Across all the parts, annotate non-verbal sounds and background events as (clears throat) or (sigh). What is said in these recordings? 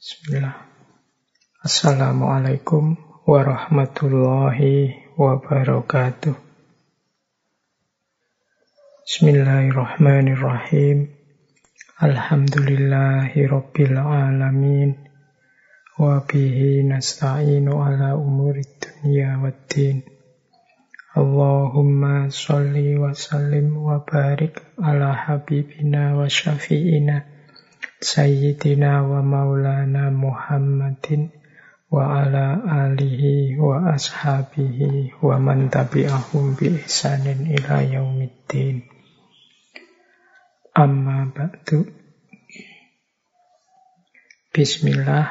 Bismillah. Assalamualaikum warahmatullahi wabarakatuh. Bismillahirrahmanirrahim. Alhamdulillahi rabbil alamin. Wa bihi nasta'inu ala umuri dunya waddin. Allahumma salli wa sallim wa barik ala habibina wa syafi'ina Sayyidina wa maulana Muhammadin wa ala alihi wa ashabihi wa man tabi'ahum bi ihsanin ila yaumiddin. Amma ba'du. Bismillah,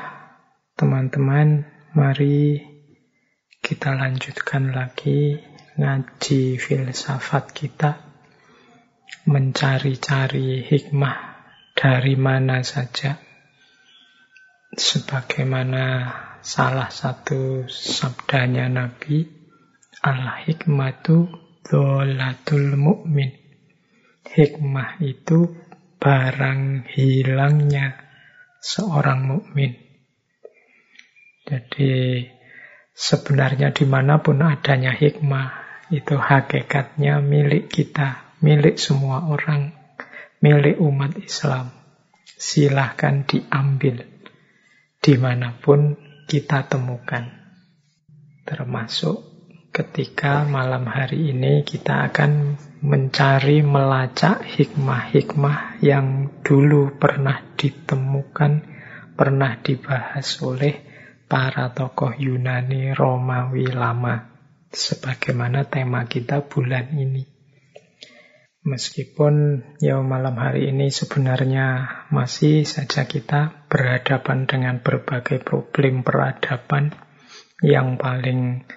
teman-teman, mari kita lanjutkan lagi ngaji filsafat kita, mencari-cari hikmah dari mana saja. Sebagaimana salah satu sabdanya Nabi, Al-hikmatu dholatul mu'min. Hikmah itu barang hilangnya seorang mukmin. Jadi sebenarnya di mana pun adanya hikmah, itu hakikatnya milik kita, milik semua orang milik umat Islam. Silahkan diambil di mana pun kita temukan. Termasuk ketika malam hari ini kita akan mencari melacak hikmah-hikmah yang dulu pernah ditemukan, pernah dibahas oleh para tokoh Yunani Romawi lama. Sebagaimana tema kita bulan ini. Meskipun ya malam hari ini sebenarnya masih saja kita berhadapan dengan berbagai problem peradaban yang paling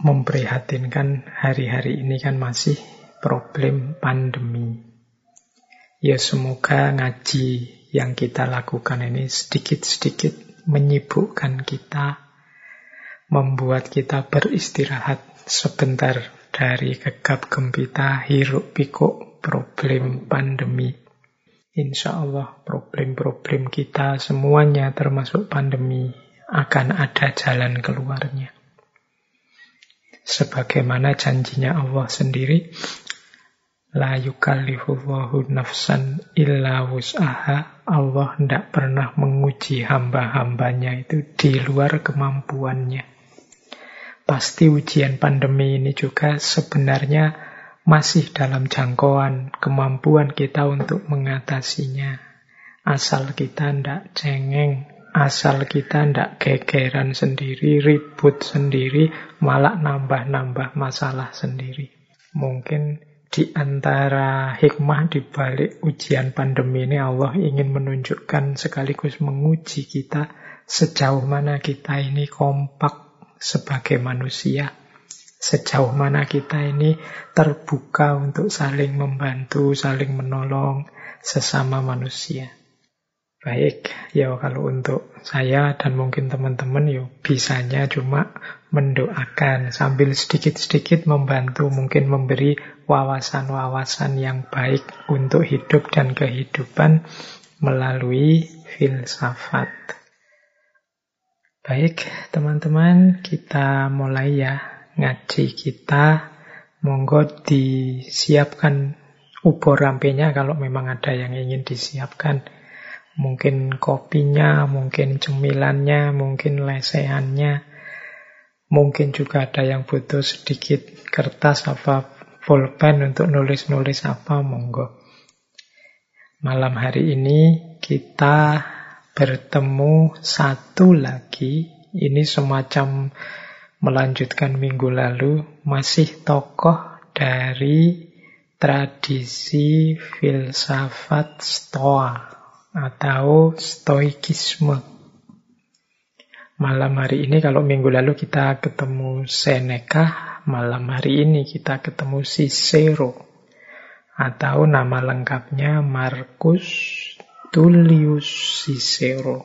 memprihatinkan hari-hari ini kan masih problem pandemi. Ya semoga ngaji yang kita lakukan ini sedikit-sedikit menyibukkan kita, membuat kita beristirahat sebentar dari gegap gempita hiruk pikuk problem pandemi. Insya Allah problem-problem kita semuanya termasuk pandemi akan ada jalan keluarnya. Sebagaimana janjinya Allah sendiri, La yukallifullahu nafsan illa wus'aha. Allah tidak pernah menguji hamba-hambanya itu di luar kemampuannya. Pasti ujian pandemi ini juga sebenarnya masih dalam jangkauan kemampuan kita untuk mengatasinya. Asal kita tidak cengeng, asal kita tidak gegeran sendiri, ribut sendiri, malah nambah-nambah masalah sendiri. Mungkin di antara hikmah di balik ujian pandemi ini Allah ingin menunjukkan sekaligus menguji kita sejauh mana kita ini kompak sebagai manusia. Sejauh mana kita ini terbuka untuk saling membantu, saling menolong sesama manusia. Baik, ya kalau untuk saya dan mungkin teman-teman ya bisanya cuma mendoakan sambil sedikit-sedikit membantu mungkin memberi wawasan-wawasan yang baik untuk hidup dan kehidupan melalui filsafat. Baik, teman-teman, kita mulai ya ngaji kita. Monggo disiapkan ubor rampenya kalau memang ada yang ingin disiapkan. Mungkin kopinya, mungkin cemilannya, mungkin lesehannya. Mungkin juga ada yang butuh sedikit kertas apa pulpen untuk nulis-nulis apa, monggo. Malam hari ini kita bertemu satu lagi. Ini semacam melanjutkan minggu lalu, masih tokoh dari tradisi filsafat Stoa atau Stoikisme. Malam hari ini kalau minggu lalu kita ketemu Seneca, malam hari ini kita ketemu Cicero atau nama lengkapnya Marcus Tullius Cicero.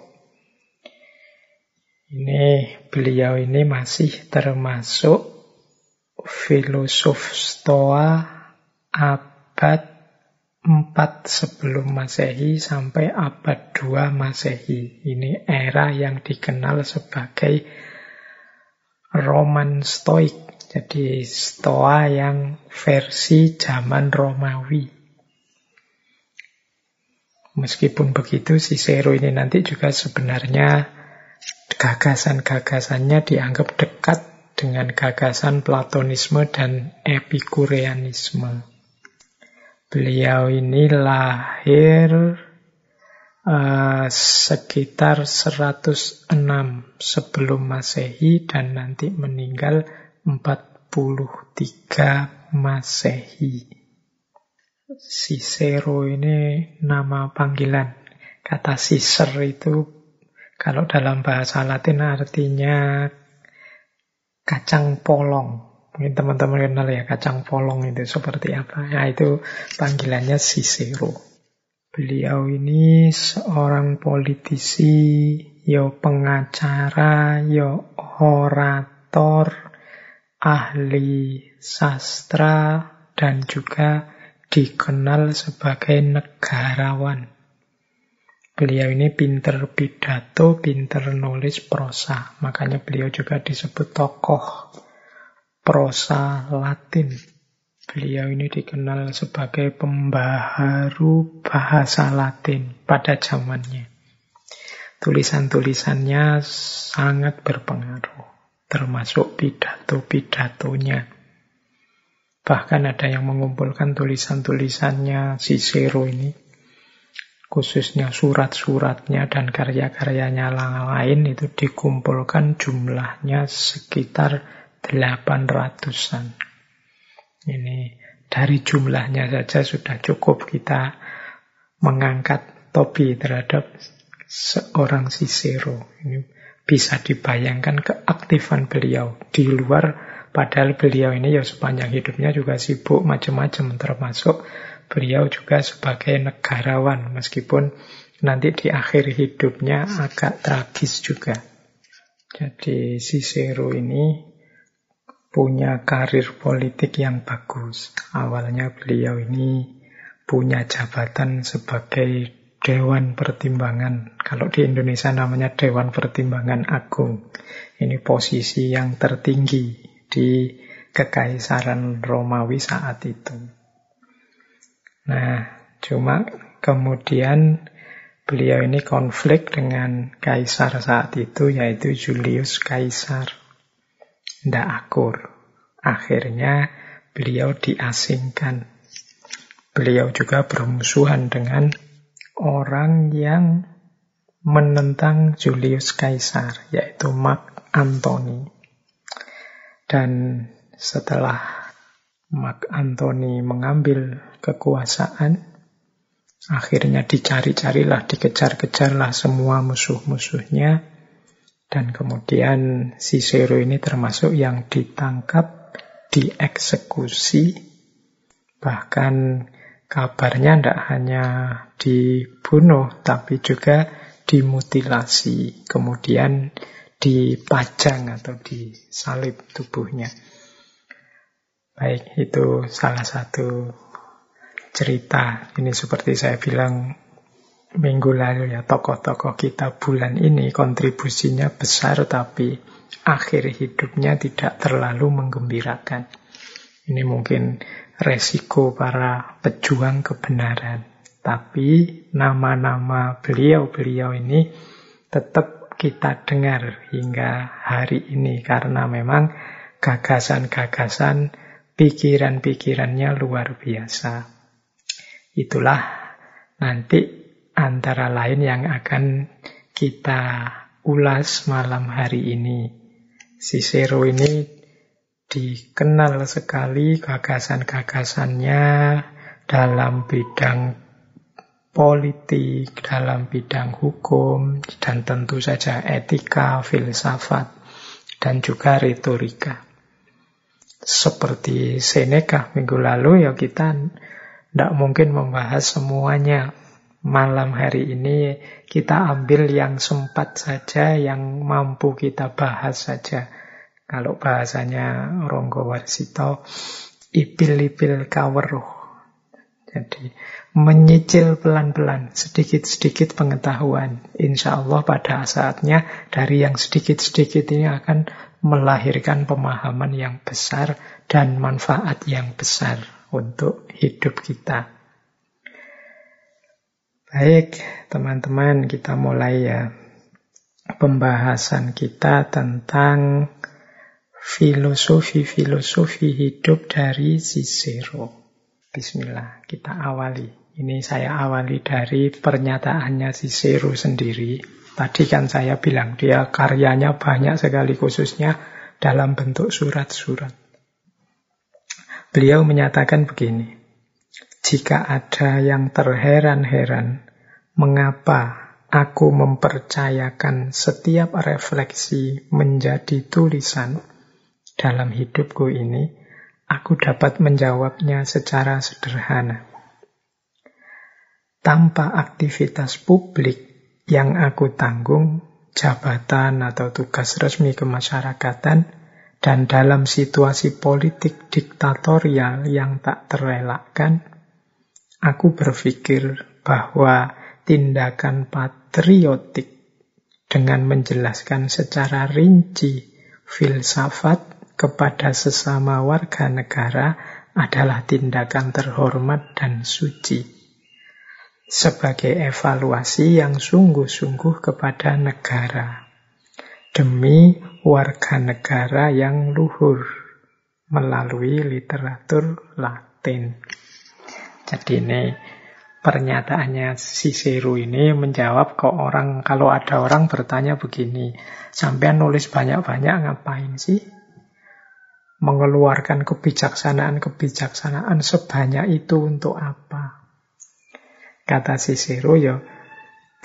Ini beliau ini masih termasuk filosof Stoa abad 4 sebelum Masehi sampai abad 2 Masehi. Ini era yang dikenal sebagai Roman Stoik. Jadi Stoa yang versi zaman Romawi. Meskipun begitu, Cicero ini nanti juga sebenarnya gagasan-gagasannya dianggap dekat dengan gagasan Platonisme dan Epikureanisme. Beliau ini lahir uh, sekitar 106 sebelum Masehi dan nanti meninggal 43 Masehi. Cicero ini nama panggilan. Kata Cicer itu kalau dalam bahasa Latin artinya kacang polong. Mungkin teman-teman kenal ya kacang polong itu seperti apa. Nah itu panggilannya Cicero. Beliau ini seorang politisi, yo pengacara, yo orator, ahli sastra, dan juga dikenal sebagai negarawan. Beliau ini pinter pidato, pinter nulis prosa. Makanya beliau juga disebut tokoh prosa Latin. Beliau ini dikenal sebagai pembaharu bahasa Latin pada zamannya. Tulisan-tulisannya sangat berpengaruh, termasuk pidato-pidatonya. Bahkan ada yang mengumpulkan tulisan-tulisannya Cicero ini, khususnya surat-suratnya dan karya-karyanya lain itu dikumpulkan jumlahnya sekitar 800-an. Ini dari jumlahnya saja sudah cukup kita mengangkat topi terhadap seorang Cicero. Ini bisa dibayangkan keaktifan beliau di luar Padahal beliau ini ya sepanjang hidupnya juga sibuk macam-macam termasuk beliau juga sebagai negarawan meskipun nanti di akhir hidupnya agak tragis juga. Jadi Cicero ini punya karir politik yang bagus. Awalnya beliau ini punya jabatan sebagai Dewan Pertimbangan. Kalau di Indonesia namanya Dewan Pertimbangan Agung. Ini posisi yang tertinggi di kekaisaran Romawi saat itu. Nah, cuma kemudian beliau ini konflik dengan kaisar saat itu yaitu Julius Kaisar. Tidak akur. Akhirnya beliau diasingkan. Beliau juga bermusuhan dengan orang yang menentang Julius Kaisar, yaitu Mark Antony. Dan setelah Mark Anthony mengambil kekuasaan, akhirnya dicari-carilah, dikejar-kejarlah semua musuh-musuhnya, dan kemudian Cicero ini termasuk yang ditangkap, dieksekusi, bahkan kabarnya tidak hanya dibunuh, tapi juga dimutilasi. Kemudian dipajang atau disalib tubuhnya. Baik, itu salah satu cerita. Ini seperti saya bilang minggu lalu ya, tokoh-tokoh kita bulan ini kontribusinya besar tapi akhir hidupnya tidak terlalu menggembirakan. Ini mungkin resiko para pejuang kebenaran. Tapi nama-nama beliau-beliau ini tetap kita dengar hingga hari ini karena memang gagasan-gagasan pikiran-pikirannya luar biasa. Itulah nanti antara lain yang akan kita ulas malam hari ini. Cicero ini dikenal sekali gagasan-gagasannya dalam bidang politik, dalam bidang hukum, dan tentu saja etika, filsafat, dan juga retorika. Seperti Seneca minggu lalu ya kita tidak mungkin membahas semuanya. Malam hari ini kita ambil yang sempat saja, yang mampu kita bahas saja. Kalau bahasanya Ronggo Warsito, ipil-ipil kaweruh Jadi menyicil pelan-pelan, sedikit-sedikit pengetahuan. Insya Allah pada saatnya dari yang sedikit-sedikit ini akan melahirkan pemahaman yang besar dan manfaat yang besar untuk hidup kita. Baik, teman-teman, kita mulai ya pembahasan kita tentang filosofi-filosofi hidup dari Cicero. Bismillah, kita awali. Ini saya awali dari pernyataannya Cicero sendiri. Tadi kan saya bilang dia karyanya banyak sekali khususnya dalam bentuk surat-surat. Beliau menyatakan begini, jika ada yang terheran-heran mengapa aku mempercayakan setiap refleksi menjadi tulisan, dalam hidupku ini, aku dapat menjawabnya secara sederhana. Tanpa aktivitas publik yang aku tanggung, jabatan atau tugas resmi kemasyarakatan, dan dalam situasi politik diktatorial yang tak terelakkan, aku berpikir bahwa tindakan patriotik dengan menjelaskan secara rinci filsafat kepada sesama warga negara adalah tindakan terhormat dan suci. Sebagai evaluasi yang sungguh-sungguh kepada negara. Demi warga negara yang luhur melalui literatur Latin. Jadi ini pernyataannya Cicero ini menjawab ke orang, kalau ada orang bertanya begini, sampean nulis banyak-banyak ngapain sih? mengeluarkan kebijaksanaan-kebijaksanaan sebanyak itu untuk apa? Kata Cicero ya,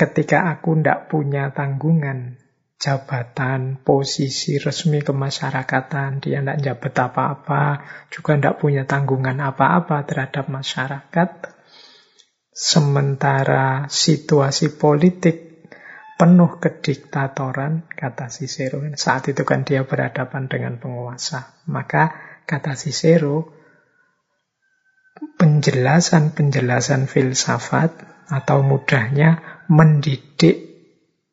ketika aku ndak punya tanggungan, jabatan, posisi resmi kemasyarakatan, dia ndak jabat apa-apa, juga ndak punya tanggungan apa-apa terhadap masyarakat, sementara situasi politik penuh kediktatoran, kata Cicero. Saat itu kan dia berhadapan dengan penguasa. Maka kata Cicero, penjelasan-penjelasan filsafat atau mudahnya mendidik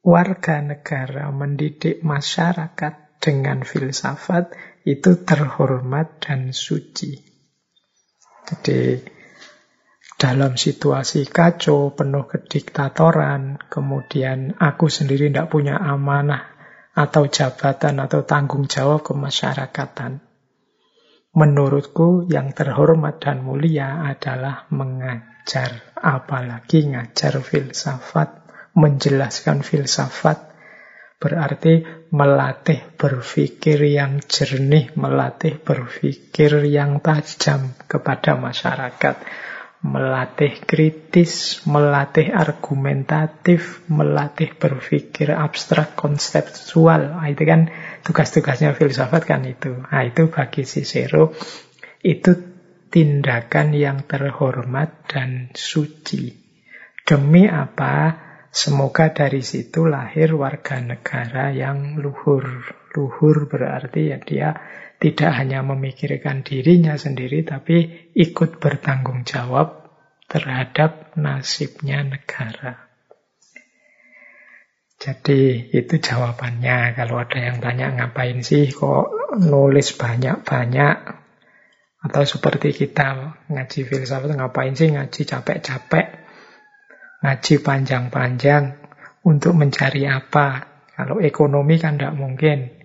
warga negara, mendidik masyarakat dengan filsafat itu terhormat dan suci. Jadi dalam situasi kacau, penuh kediktatoran, kemudian aku sendiri tidak punya amanah atau jabatan atau tanggung jawab kemasyarakatan. Menurutku yang terhormat dan mulia adalah mengajar, apalagi ngajar filsafat, menjelaskan filsafat, berarti melatih berpikir yang jernih, melatih berpikir yang tajam kepada masyarakat melatih kritis, melatih argumentatif, melatih berpikir abstrak konseptual. Nah, itu kan tugas-tugasnya filsafat kan itu. Nah, itu bagi Cicero itu tindakan yang terhormat dan suci. Demi apa? Semoga dari situ lahir warga negara yang luhur. Luhur berarti ya dia tidak hanya memikirkan dirinya sendiri, tapi ikut bertanggung jawab terhadap nasibnya negara. Jadi itu jawabannya. Kalau ada yang tanya ngapain sih kok nulis banyak-banyak atau seperti kita ngaji filsafat ngapain sih ngaji capek-capek, ngaji panjang-panjang untuk mencari apa? Kalau ekonomi kan tidak mungkin.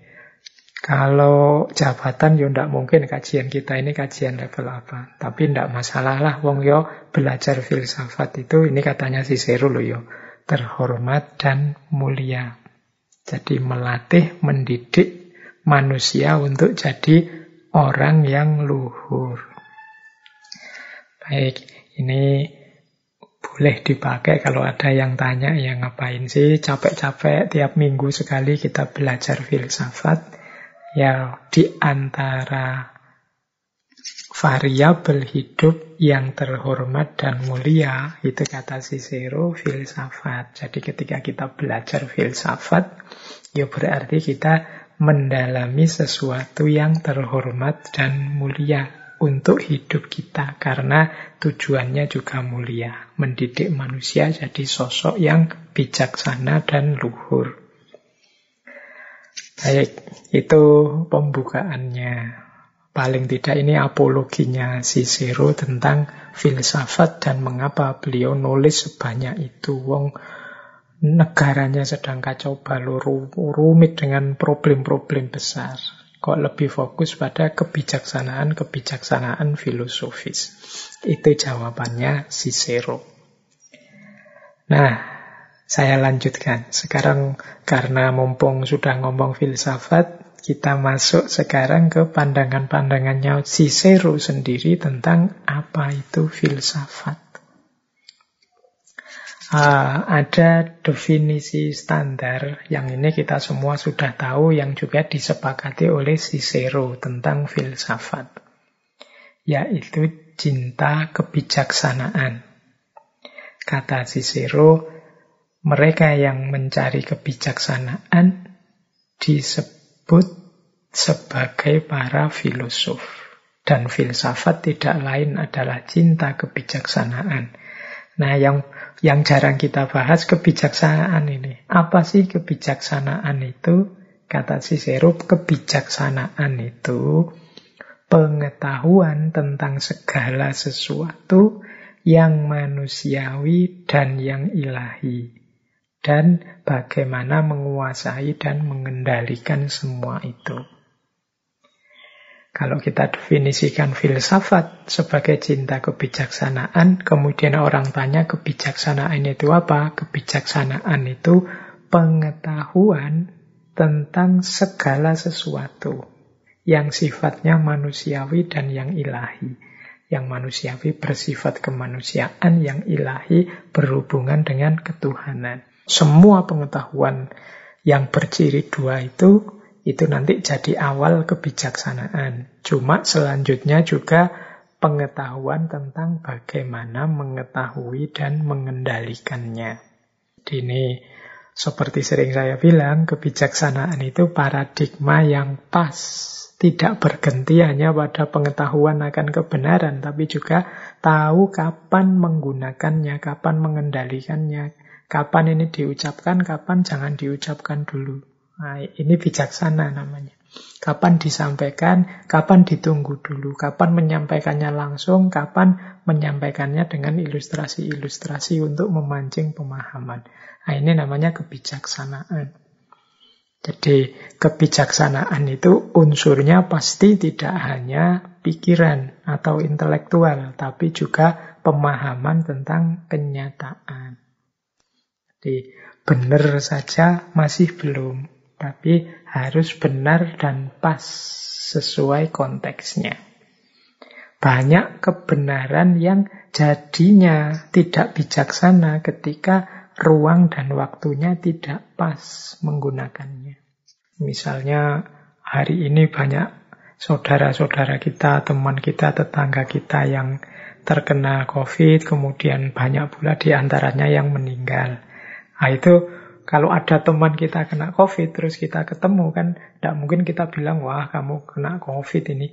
Kalau jabatan yo ndak mungkin kajian kita ini kajian level apa. Tapi ndak masalah lah wong yo belajar filsafat itu ini katanya si Seru loh yo terhormat dan mulia. Jadi melatih, mendidik manusia untuk jadi orang yang luhur. Baik, ini boleh dipakai kalau ada yang tanya ya ngapain sih capek-capek tiap minggu sekali kita belajar filsafat ya di antara variabel hidup yang terhormat dan mulia itu kata Cicero filsafat. Jadi ketika kita belajar filsafat ya berarti kita mendalami sesuatu yang terhormat dan mulia untuk hidup kita karena tujuannya juga mulia, mendidik manusia jadi sosok yang bijaksana dan luhur. Baik, itu pembukaannya. Paling tidak ini apologinya Cicero tentang filsafat dan mengapa beliau nulis sebanyak itu. Wong negaranya sedang kacau balau rumit dengan problem-problem besar kok lebih fokus pada kebijaksanaan-kebijaksanaan filosofis. Itu jawabannya Cicero. Nah, saya lanjutkan. Sekarang karena mumpung sudah ngomong filsafat, kita masuk sekarang ke pandangan-pandangannya Cicero sendiri tentang apa itu filsafat. Uh, ada definisi standar yang ini kita semua sudah tahu yang juga disepakati oleh Cicero tentang filsafat, yaitu cinta kebijaksanaan. Kata Cicero, mereka yang mencari kebijaksanaan disebut sebagai para filosof. Dan filsafat tidak lain adalah cinta kebijaksanaan. Nah, yang yang jarang kita bahas kebijaksanaan ini. Apa sih kebijaksanaan itu? Kata Cicero, kebijaksanaan itu pengetahuan tentang segala sesuatu yang manusiawi dan yang ilahi. Dan bagaimana menguasai dan mengendalikan semua itu. Kalau kita definisikan filsafat sebagai cinta kebijaksanaan, kemudian orang tanya kebijaksanaan itu apa? Kebijaksanaan itu pengetahuan tentang segala sesuatu yang sifatnya manusiawi dan yang ilahi. Yang manusiawi bersifat kemanusiaan, yang ilahi berhubungan dengan ketuhanan. Semua pengetahuan yang berciri dua itu itu nanti jadi awal kebijaksanaan. Cuma selanjutnya juga pengetahuan tentang bagaimana mengetahui dan mengendalikannya. Ini seperti sering saya bilang, kebijaksanaan itu paradigma yang pas. Tidak berganti hanya pada pengetahuan akan kebenaran, tapi juga tahu kapan menggunakannya, kapan mengendalikannya, kapan ini diucapkan, kapan jangan diucapkan dulu. Nah, ini bijaksana namanya. Kapan disampaikan, kapan ditunggu dulu, kapan menyampaikannya langsung, kapan menyampaikannya dengan ilustrasi-ilustrasi untuk memancing pemahaman. Nah, ini namanya kebijaksanaan. Jadi kebijaksanaan itu unsurnya pasti tidak hanya pikiran atau intelektual, tapi juga pemahaman tentang kenyataan. Jadi benar saja masih belum. Tapi harus benar dan pas sesuai konteksnya. Banyak kebenaran yang jadinya tidak bijaksana ketika ruang dan waktunya tidak pas menggunakannya. Misalnya hari ini banyak saudara-saudara kita, teman kita, tetangga kita yang terkena COVID, kemudian banyak pula di antaranya yang meninggal. Nah, itu kalau ada teman kita kena COVID, terus kita ketemu kan, tidak mungkin kita bilang, wah kamu kena COVID ini.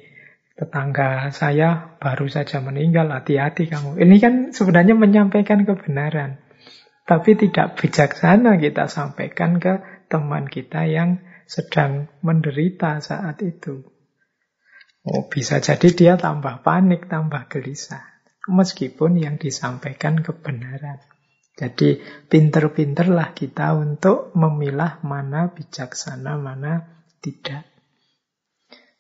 Tetangga saya baru saja meninggal, hati-hati kamu. Ini kan sebenarnya menyampaikan kebenaran. Tapi tidak bijaksana kita sampaikan ke teman kita yang sedang menderita saat itu. Oh, bisa jadi dia tambah panik, tambah gelisah. Meskipun yang disampaikan kebenaran. Jadi pinter-pinterlah kita untuk memilah mana bijaksana, mana tidak.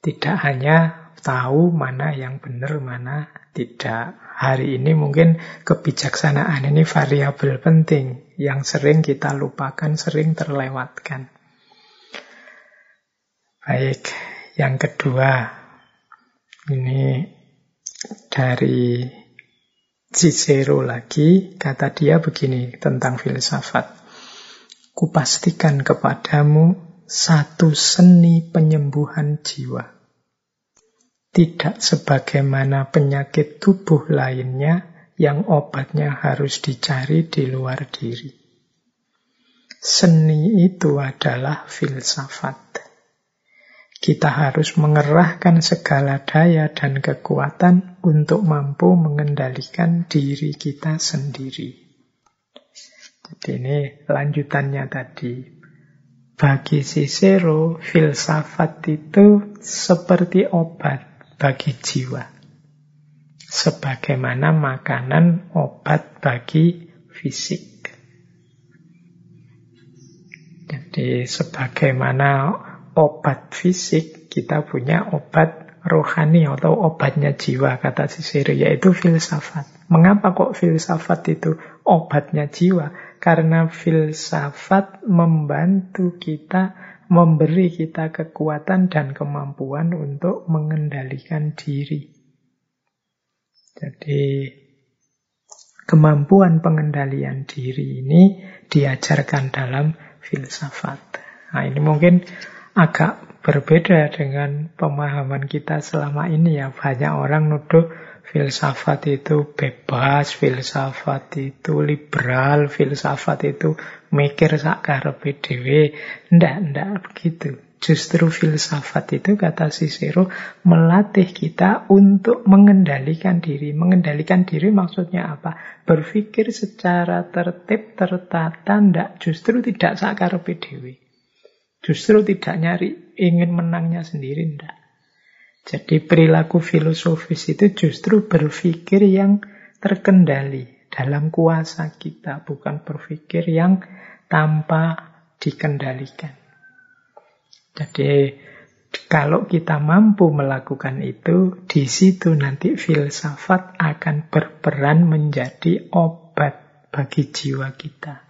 Tidak hanya tahu mana yang benar, mana tidak. Hari ini mungkin kebijaksanaan ini variabel penting yang sering kita lupakan, sering terlewatkan. Baik, yang kedua ini dari Cicero lagi, kata dia begini tentang filsafat. Kupastikan kepadamu satu seni penyembuhan jiwa. Tidak sebagaimana penyakit tubuh lainnya yang obatnya harus dicari di luar diri. Seni itu adalah filsafat. Kita harus mengerahkan segala daya dan kekuatan untuk mampu mengendalikan diri kita sendiri. Jadi ini lanjutannya tadi. Bagi Cicero, filsafat itu seperti obat bagi jiwa. Sebagaimana makanan obat bagi fisik. Jadi sebagaimana obat fisik, kita punya obat rohani atau obatnya jiwa, kata Cicero, yaitu filsafat. Mengapa kok filsafat itu obatnya jiwa? Karena filsafat membantu kita, memberi kita kekuatan dan kemampuan untuk mengendalikan diri. Jadi kemampuan pengendalian diri ini diajarkan dalam filsafat. Nah ini mungkin agak berbeda dengan pemahaman kita selama ini ya. Banyak orang nuduh filsafat itu bebas, filsafat itu liberal, filsafat itu mikir sakar PDW. Ndak, ndak begitu. Justru filsafat itu, kata Cicero, melatih kita untuk mengendalikan diri. Mengendalikan diri maksudnya apa? Berpikir secara tertib, tertata, ndak justru tidak sakar PDW. Justru tidak nyari ingin menangnya sendiri, enggak. Jadi perilaku filosofis itu justru berpikir yang terkendali dalam kuasa kita, bukan berpikir yang tanpa dikendalikan. Jadi kalau kita mampu melakukan itu, di situ nanti filsafat akan berperan menjadi obat bagi jiwa kita.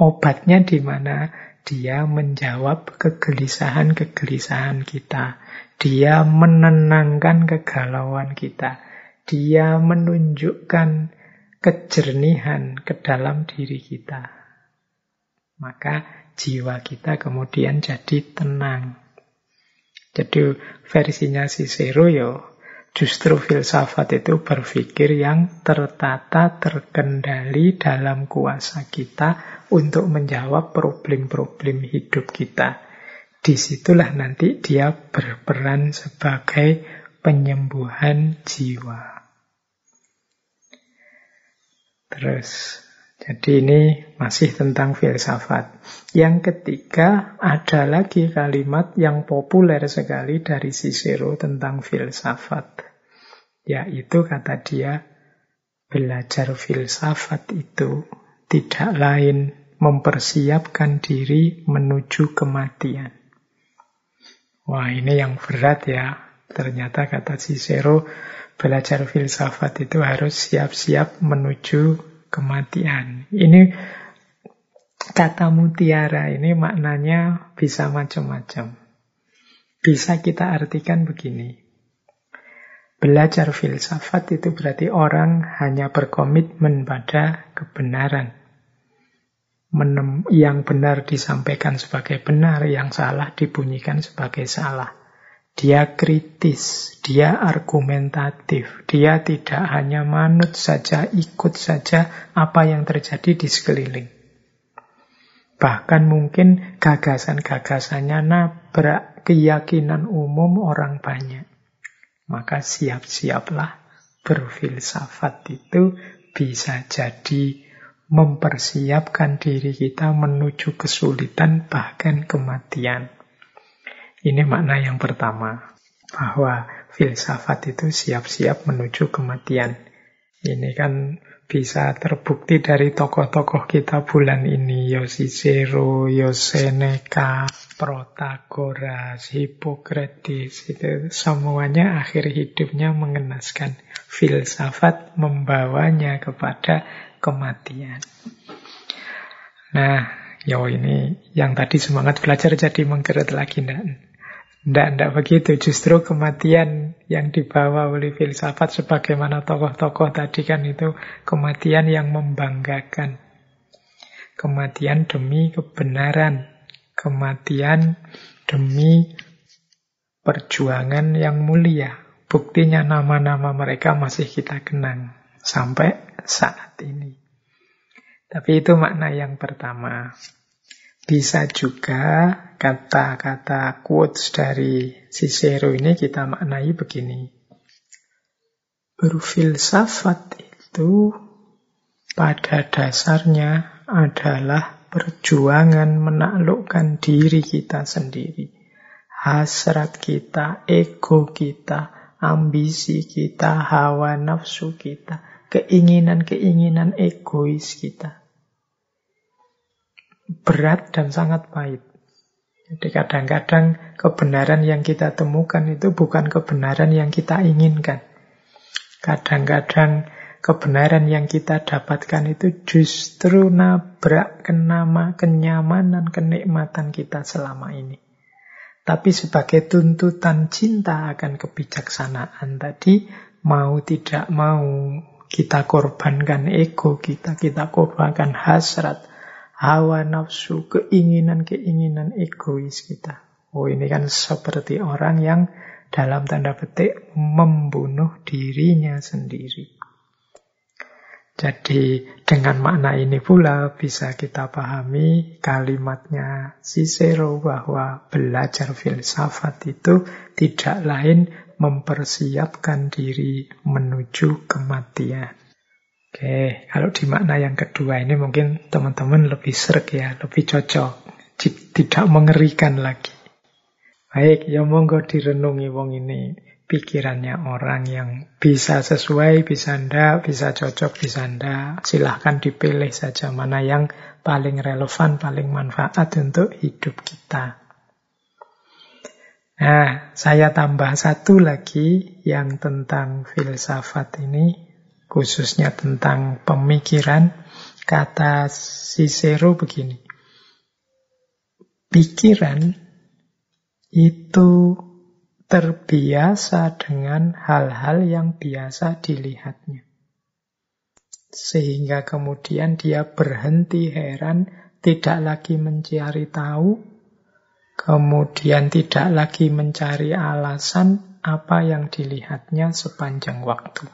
Obatnya di mana? Dia menjawab kegelisahan-kegelisahan kita. Dia menenangkan kegalauan kita. Dia menunjukkan kejernihan ke dalam diri kita. Maka jiwa kita kemudian jadi tenang. Jadi versinya Cicero ya justru filsafat itu berpikir yang tertata, terkendali dalam kuasa kita untuk menjawab problem-problem hidup kita. Di situlah nanti dia berperan sebagai penyembuhan jiwa. Terus, jadi ini masih tentang filsafat. Yang ketiga, ada lagi kalimat yang populer sekali dari Cicero tentang filsafat. Yaitu kata dia, belajar filsafat itu tidak lain mempersiapkan diri menuju kematian. Wah, ini yang berat ya. Ternyata kata Cicero, belajar filsafat itu harus siap-siap menuju kematian. Ini kata mutiara ini maknanya bisa macam-macam. Bisa kita artikan begini. Belajar filsafat itu berarti orang hanya berkomitmen pada kebenaran menem, yang benar disampaikan sebagai benar, yang salah dibunyikan sebagai salah. Dia kritis, dia argumentatif, dia tidak hanya manut saja, ikut saja apa yang terjadi di sekeliling. Bahkan mungkin gagasan-gagasannya nabrak keyakinan umum orang banyak. Maka siap-siaplah berfilsafat itu bisa jadi mempersiapkan diri kita menuju kesulitan bahkan kematian. Ini makna yang pertama, bahwa filsafat itu siap-siap menuju kematian. Ini kan bisa terbukti dari tokoh-tokoh kita bulan ini, Yosicero, Yoseneca, Protagoras, Hippocrates, itu semuanya akhir hidupnya mengenaskan filsafat membawanya kepada kematian. Nah, yo ini yang tadi semangat belajar jadi mengkeret lagi, ndak? Ndak, ndak begitu. Justru kematian yang dibawa oleh filsafat sebagaimana tokoh-tokoh tadi kan itu kematian yang membanggakan. Kematian demi kebenaran. Kematian demi perjuangan yang mulia. Buktinya nama-nama mereka masih kita kenang sampai saat ini. Tapi itu makna yang pertama. Bisa juga kata-kata quotes dari Cicero ini kita maknai begini. Berfilsafat itu pada dasarnya adalah perjuangan menaklukkan diri kita sendiri. Hasrat kita, ego kita, ambisi kita, hawa nafsu kita, keinginan-keinginan egois kita. Berat dan sangat pahit. Jadi kadang-kadang kebenaran yang kita temukan itu bukan kebenaran yang kita inginkan. Kadang-kadang kebenaran yang kita dapatkan itu justru nabrak kenama kenyamanan, kenikmatan kita selama ini. Tapi sebagai tuntutan cinta akan kebijaksanaan tadi, mau tidak mau kita korbankan ego kita, kita korbankan hasrat, hawa nafsu, keinginan-keinginan egois kita. Oh ini kan seperti orang yang dalam tanda petik membunuh dirinya sendiri. Jadi dengan makna ini pula bisa kita pahami kalimatnya Cicero bahwa belajar filsafat itu tidak lain mempersiapkan diri menuju kematian. Oke, kalau di makna yang kedua ini mungkin teman-teman lebih serg ya, lebih cocok. Tidak mengerikan lagi. Baik, ya monggo direnungi wong ini pikirannya orang yang bisa sesuai, bisa ndak, bisa cocok, bisa ndak. Silahkan dipilih saja mana yang paling relevan, paling manfaat untuk hidup kita. Nah, saya tambah satu lagi yang tentang filsafat ini, khususnya tentang pemikiran. Kata Cicero begini, pikiran itu terbiasa dengan hal-hal yang biasa dilihatnya. Sehingga kemudian dia berhenti heran, tidak lagi mencari tahu, kemudian tidak lagi mencari alasan apa yang dilihatnya sepanjang waktu.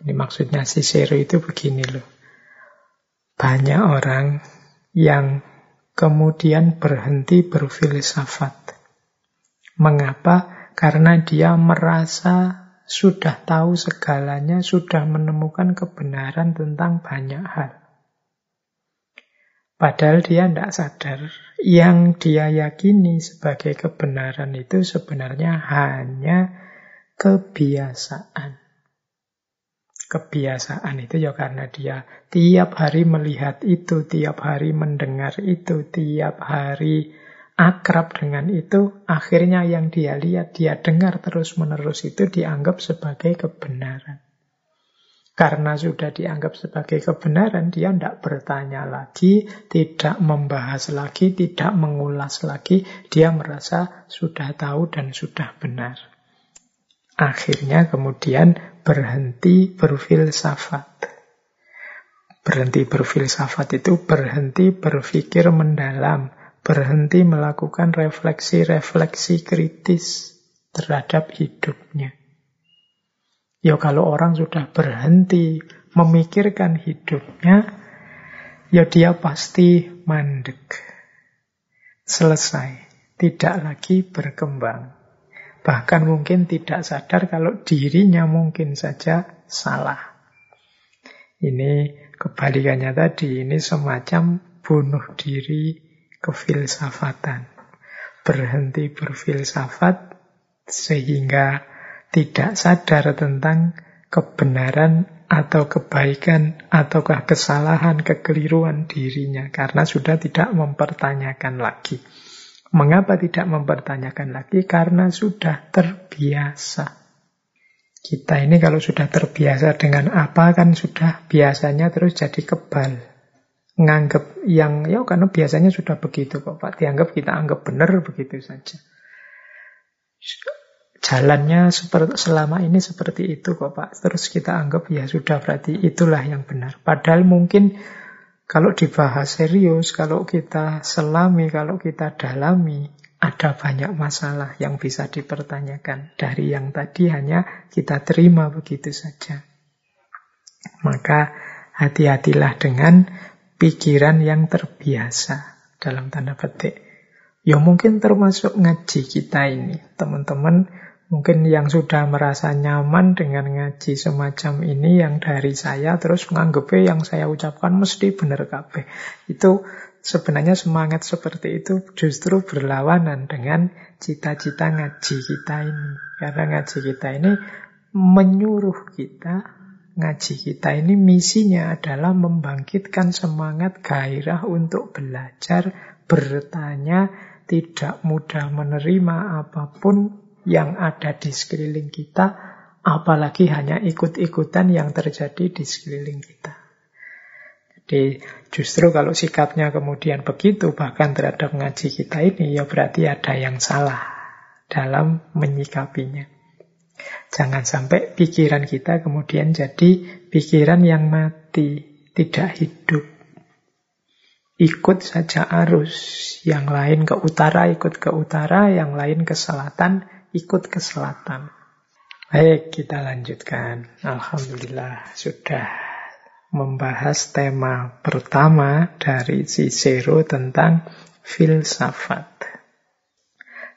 Jadi maksudnya Cicero itu begini loh. Banyak orang yang kemudian berhenti berfilsafat Mengapa? Karena dia merasa sudah tahu segalanya, sudah menemukan kebenaran tentang banyak hal. Padahal dia tidak sadar, yang dia yakini sebagai kebenaran itu sebenarnya hanya kebiasaan. Kebiasaan itu ya karena dia tiap hari melihat itu, tiap hari mendengar itu, tiap hari akrab dengan itu, akhirnya yang dia lihat, dia dengar terus-menerus itu dianggap sebagai kebenaran. Karena sudah dianggap sebagai kebenaran, dia tidak bertanya lagi, tidak membahas lagi, tidak mengulas lagi. Dia merasa sudah tahu dan sudah benar. Akhirnya kemudian berhenti berfilsafat. Berhenti berfilsafat itu berhenti berpikir mendalam, berhenti melakukan refleksi-refleksi kritis terhadap hidupnya. Ya kalau orang sudah berhenti memikirkan hidupnya, ya dia pasti mandek. Selesai, tidak lagi berkembang. Bahkan mungkin tidak sadar kalau dirinya mungkin saja salah. Ini kebalikannya tadi, ini semacam bunuh diri kefilsafatan. Berhenti berfilsafat sehingga tidak sadar tentang kebenaran atau kebaikan ataukah kesalahan, kekeliruan dirinya karena sudah tidak mempertanyakan lagi. Mengapa tidak mempertanyakan lagi? Karena sudah terbiasa. Kita ini kalau sudah terbiasa dengan apa kan sudah biasanya terus jadi kebal nganggap yang ya karena biasanya sudah begitu kok Pak dianggap kita anggap benar begitu saja jalannya selama ini seperti itu kok Pak terus kita anggap ya sudah berarti itulah yang benar padahal mungkin kalau dibahas serius kalau kita selami kalau kita dalami ada banyak masalah yang bisa dipertanyakan dari yang tadi hanya kita terima begitu saja maka hati-hatilah dengan pikiran yang terbiasa dalam tanda petik. Ya mungkin termasuk ngaji kita ini. Teman-teman mungkin yang sudah merasa nyaman dengan ngaji semacam ini yang dari saya terus menganggapnya yang saya ucapkan mesti benar kabeh. Itu sebenarnya semangat seperti itu justru berlawanan dengan cita-cita ngaji kita ini. Karena ngaji kita ini menyuruh kita ngaji kita ini misinya adalah membangkitkan semangat gairah untuk belajar, bertanya, tidak mudah menerima apa pun yang ada di sekeliling kita, apalagi hanya ikut-ikutan yang terjadi di sekeliling kita. Jadi justru kalau sikapnya kemudian begitu, bahkan terhadap ngaji kita ini, ya berarti ada yang salah dalam menyikapinya. Jangan sampai pikiran kita kemudian jadi pikiran yang mati, tidak hidup ikut saja arus. Yang lain ke utara ikut ke utara, yang lain ke selatan ikut ke selatan. Baik, kita lanjutkan. Alhamdulillah sudah membahas tema pertama dari Cicero tentang filsafat.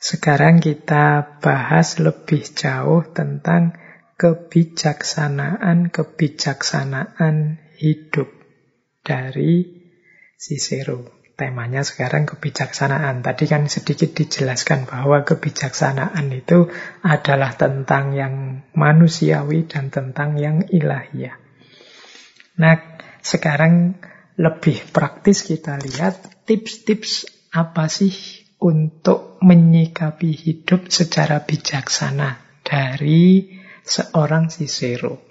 Sekarang kita bahas lebih jauh tentang kebijaksanaan-kebijaksanaan hidup dari Cicero. Temanya sekarang kebijaksanaan. Tadi kan sedikit dijelaskan bahwa kebijaksanaan itu adalah tentang yang manusiawi dan tentang yang ilahiyah. Nah, sekarang lebih praktis kita lihat tips-tips apa sih untuk menyikapi hidup secara bijaksana dari seorang Cicero.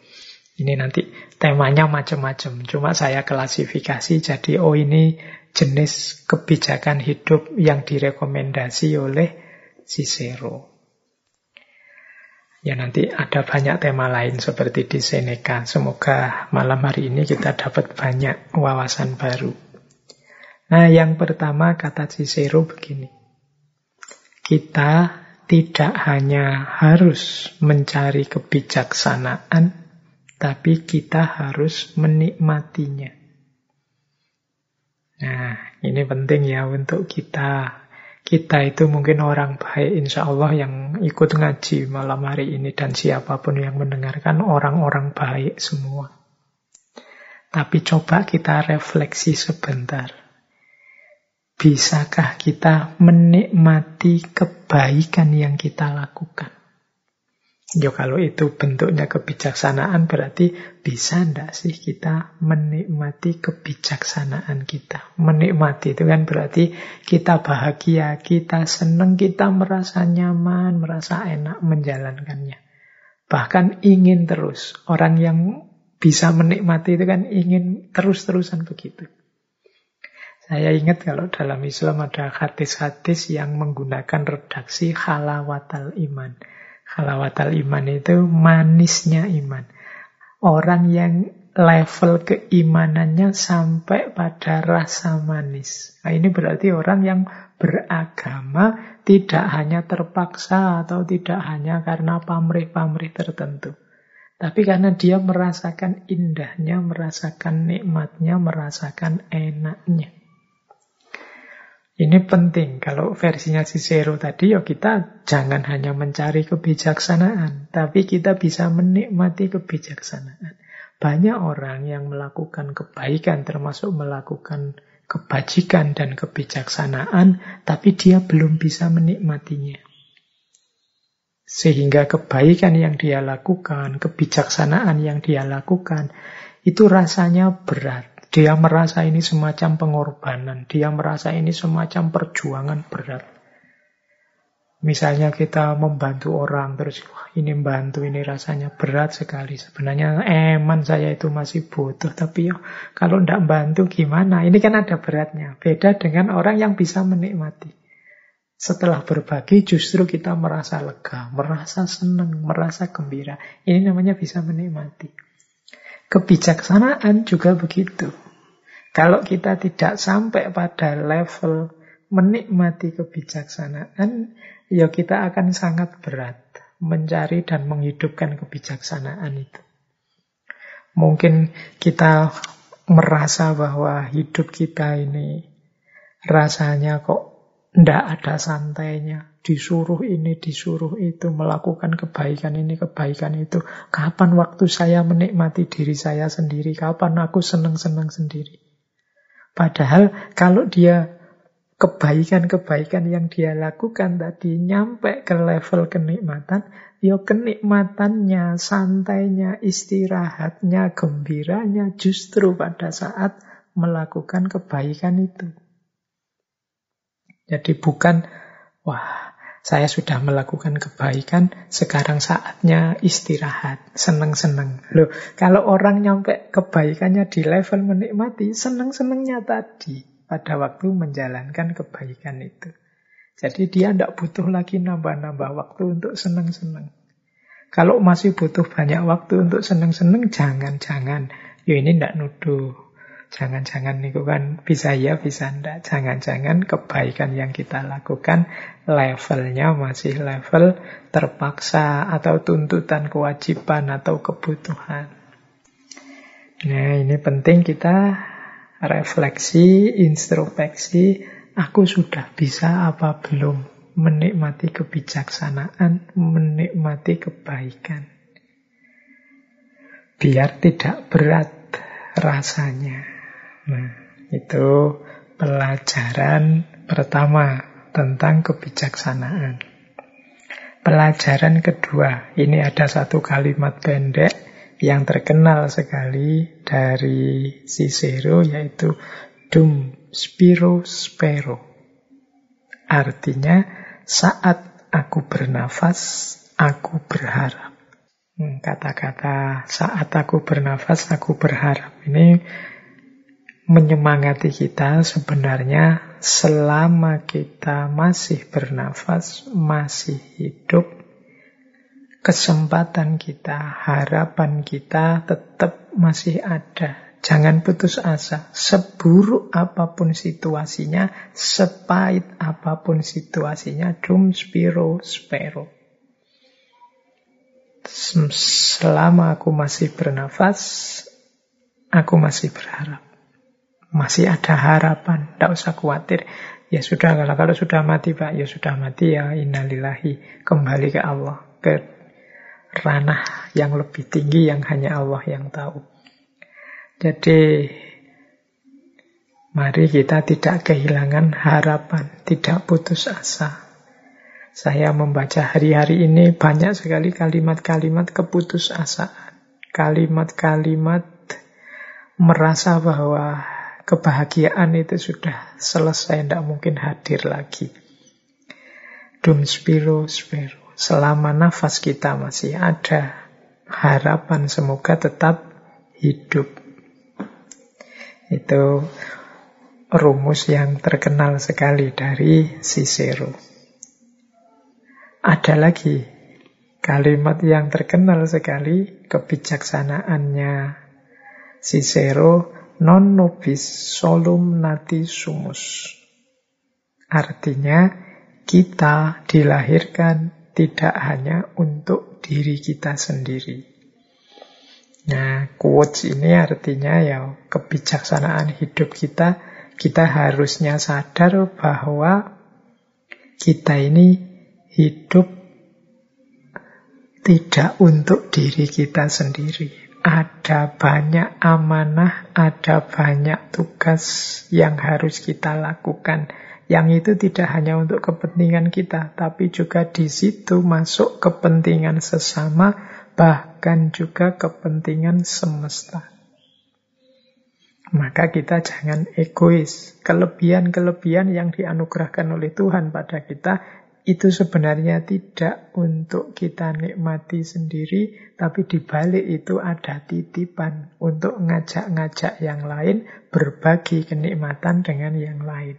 Ini nanti temanya macam-macam. Cuma saya klasifikasi jadi oh ini jenis kebijakan hidup yang direkomendasi oleh Cicero. Ya nanti ada banyak tema lain seperti di Seneca. Semoga malam hari ini kita dapat banyak wawasan baru. Nah yang pertama kata Cicero begini. Kita tidak hanya harus mencari kebijaksanaan, tapi kita harus menikmatinya. Nah, ini penting ya untuk kita. Kita itu mungkin orang baik insya Allah yang ikut ngaji malam hari ini dan siapa pun yang mendengarkan orang-orang baik semua. Tapi coba kita refleksi sebentar. Bisakah kita menikmati kebaikan yang kita lakukan? Ya kalau itu bentuknya kebijaksanaan berarti bisa ndak sih kita menikmati kebijaksanaan kita. Menikmati itu kan berarti kita bahagia, kita senang, kita merasa nyaman, merasa enak menjalankannya. Bahkan ingin terus. Orang yang bisa menikmati itu kan ingin terus-terusan begitu. Saya ingat kalau dalam Islam ada hadis-hadis yang menggunakan redaksi halawatal iman. Halawatal iman itu manisnya iman. Orang yang level keimanannya sampai pada rasa manis. Nah, ini berarti orang yang beragama tidak hanya terpaksa atau tidak hanya karena pamrih-pamrih tertentu. Tapi karena dia merasakan indahnya, merasakan nikmatnya, merasakan enaknya. Ini penting. Kalau versinya Cicero tadi, ya kita jangan hanya mencari kebijaksanaan, tapi kita bisa menikmati kebijaksanaan. Banyak orang yang melakukan kebaikan, termasuk melakukan kebajikan dan kebijaksanaan, tapi dia belum bisa menikmatinya. Sehingga kebaikan yang dia lakukan, kebijaksanaan yang dia lakukan, itu rasanya berat dia merasa ini semacam pengorbanan, dia merasa ini semacam perjuangan berat. Misalnya kita membantu orang, terus wah ini membantu, ini rasanya berat sekali. Sebenarnya eman saya itu masih butuh, tapi ya kalau tidak bantu gimana? Ini kan ada beratnya. Beda dengan orang yang bisa menikmati. Setelah berbagi justru kita merasa lega, merasa senang, merasa gembira. Ini namanya bisa menikmati. Kebijaksanaan juga begitu. Kalau kita tidak sampai pada level menikmati kebijaksanaan, ya kita akan sangat berat mencari dan menghidupkan kebijaksanaan itu. Mungkin kita merasa bahwa hidup kita ini rasanya kok Tidak ada santainya. Disuruh ini, disuruh itu. Melakukan kebaikan ini, kebaikan itu. Kapan waktu saya menikmati diri saya sendiri? Kapan aku senang-senang sendiri? Padahal kalau dia kebaikan-kebaikan yang dia lakukan tadi nyampe ke level kenikmatan, ya kenikmatannya, santainya, istirahatnya, gembiranya justru pada saat melakukan kebaikan itu. Jadi bukan, wah saya sudah melakukan kebaikan, sekarang saatnya istirahat, seneng-seneng. Loh, kalau orang nyampe kebaikannya di level menikmati, seneng-senengnya tadi pada waktu menjalankan kebaikan itu. Jadi dia tidak butuh lagi nambah-nambah waktu untuk seneng-seneng. Kalau masih butuh banyak waktu untuk seneng-seneng, jangan-jangan. Ya ini tidak nuduh. Jangan-jangan itu kan bisa ya, bisa enggak. Jangan-jangan kebaikan yang kita lakukan levelnya masih level terpaksa atau tuntutan kewajiban atau kebutuhan. Nah ini penting kita refleksi, introspeksi. Aku sudah bisa apa belum menikmati kebijaksanaan, menikmati kebaikan. Biar tidak berat rasanya. Nah, itu pelajaran pertama tentang kebijaksanaan. Pelajaran kedua, ini ada satu kalimat pendek yang terkenal sekali dari Cicero yaitu dum spiro spero. Artinya saat aku bernafas, aku berharap. Hmm, kata-kata saat aku bernafas, aku berharap. Ini menyemangati kita sebenarnya selama kita masih bernafas, masih hidup, kesempatan kita, harapan kita tetap masih ada. Jangan putus asa. Seburuk apa pun situasinya, sepahit apa pun situasinya, dum spiro spero. Selama aku masih bernafas, aku masih berharap. Masih ada harapan, tidak usah khawatir. Ya sudah, kalau, kalau sudah mati Pak, ya sudah mati ya innalillahi. Kembali ke Allah, ke ranah yang lebih tinggi yang hanya Allah yang tahu. Jadi, mari kita tidak kehilangan harapan, tidak putus asa. Saya membaca hari-hari ini banyak sekali kalimat-kalimat keputusasaan. Kalimat-kalimat merasa bahwa kebahagiaan itu sudah selesai, tidak mungkin hadir lagi. Dum spiro spiro. Selama nafas kita masih ada, harapan semoga tetap hidup. Itu rumus yang terkenal sekali dari Cicero. Ada lagi kalimat yang terkenal sekali kebijaksanaannya Cicero non nobis solum nati sumus. Artinya kita dilahirkan tidak hanya untuk diri kita sendiri. Nah, quotes ini artinya ya kebijaksanaan hidup kita, kita harusnya sadar bahwa kita ini hidup tidak untuk diri kita sendiri ada banyak amanah, ada banyak tugas yang harus kita lakukan. Yang itu tidak hanya untuk kepentingan kita, tapi juga di situ masuk kepentingan sesama, bahkan juga kepentingan semesta. Maka kita jangan egois. Kelebihan-kelebihan yang dianugerahkan oleh Tuhan pada kita itu sebenarnya tidak untuk kita nikmati sendiri, tapi di balik itu ada titipan untuk ngajak-ngajak yang lain berbagi kenikmatan dengan yang lain.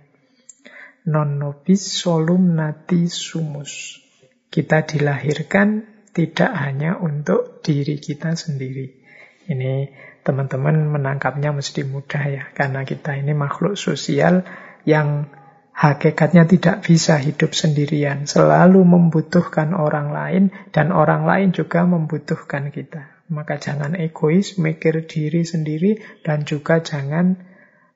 Non nobis solum nati sumus. Kita dilahirkan tidak hanya untuk diri kita sendiri. Ini teman-teman menangkapnya mesti mudah ya, karena kita ini makhluk sosial yang Hakikatnya tidak bisa hidup sendirian, selalu membutuhkan orang lain dan orang lain juga membutuhkan kita. Maka jangan egois, mikir diri sendiri dan juga jangan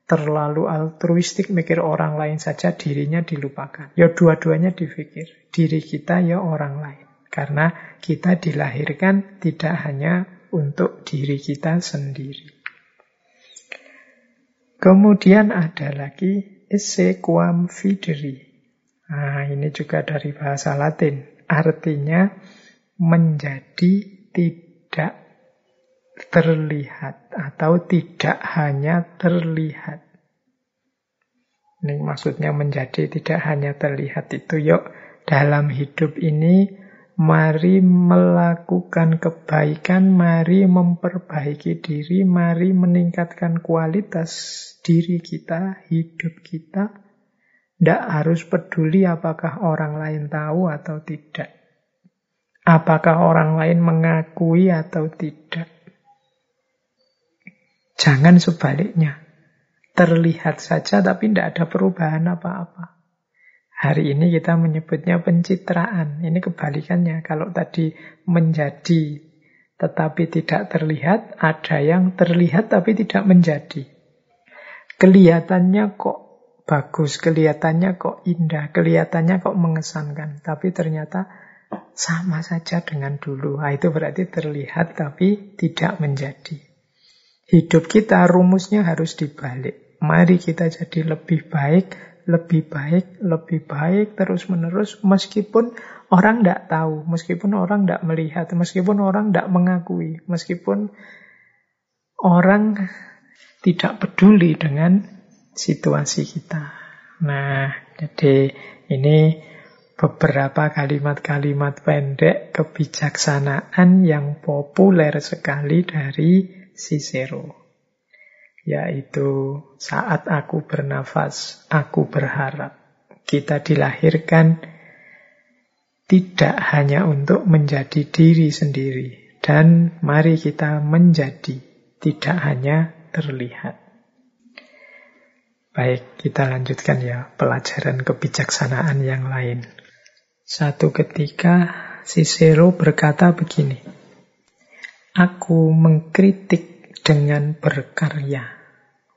terlalu altruistik mikir orang lain saja dirinya dilupakan. Ya dua-duanya dipikir. Diri kita ya orang lain. Karena kita dilahirkan tidak hanya untuk diri kita sendiri. Kemudian ada lagi esse quam fideri. Nah, ini juga dari bahasa Latin. Artinya menjadi tidak terlihat atau tidak hanya terlihat. Ini maksudnya menjadi tidak hanya terlihat itu yuk dalam hidup ini mari melakukan kebaikan, mari memperbaiki diri, mari meningkatkan kualitas diri kita, hidup kita. Tidak harus peduli apakah orang lain tahu atau tidak. Apakah orang lain mengakui atau tidak. Jangan sebaliknya. Terlihat saja tapi tidak ada perubahan apa-apa. Hari ini kita menyebutnya pencitraan. Ini kebalikannya. Kalau tadi menjadi tetapi tidak terlihat, ada yang terlihat tapi tidak menjadi. Kelihatannya kok bagus, kelihatannya kok indah, kelihatannya kok mengesankan. Tapi ternyata sama saja dengan dulu. Nah, itu berarti terlihat tapi tidak menjadi. Hidup kita rumusnya harus dibalik. Mari kita jadi lebih baik, lebih baik, lebih baik terus-menerus meskipun orang tidak tahu, meskipun orang tidak melihat, meskipun orang tidak mengakui, meskipun orang tidak peduli dengan situasi kita. Nah, jadi ini beberapa kalimat-kalimat pendek kebijaksanaan yang populer sekali dari Cicero. Yaitu saat aku bernafas, aku berharap kita dilahirkan tidak hanya untuk menjadi diri sendiri. Dan mari kita menjadi, tidak hanya terlihat. Baik, kita lanjutkan ya pelajaran kebijaksanaan yang lain. Satu ketika Cicero berkata begini, Aku mengkritik dengan berkarya,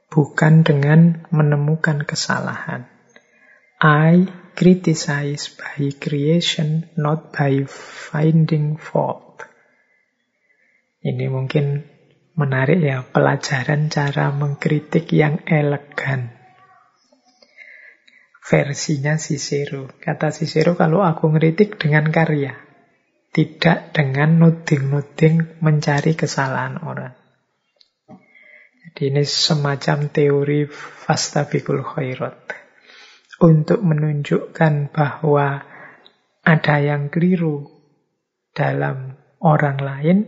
bukan dengan menemukan kesalahan. I criticize by creation, not by finding fault. Ini mungkin menarik ya, pelajaran cara mengkritik yang elegan. Versinya Cicero. Kata Cicero, kalau aku ngeritik dengan karya. Tidak dengan nuding-nuding mencari kesalahan orang. Ini semacam teori fastabikul khairat. Untuk menunjukkan bahwa ada yang keliru dalam orang lain,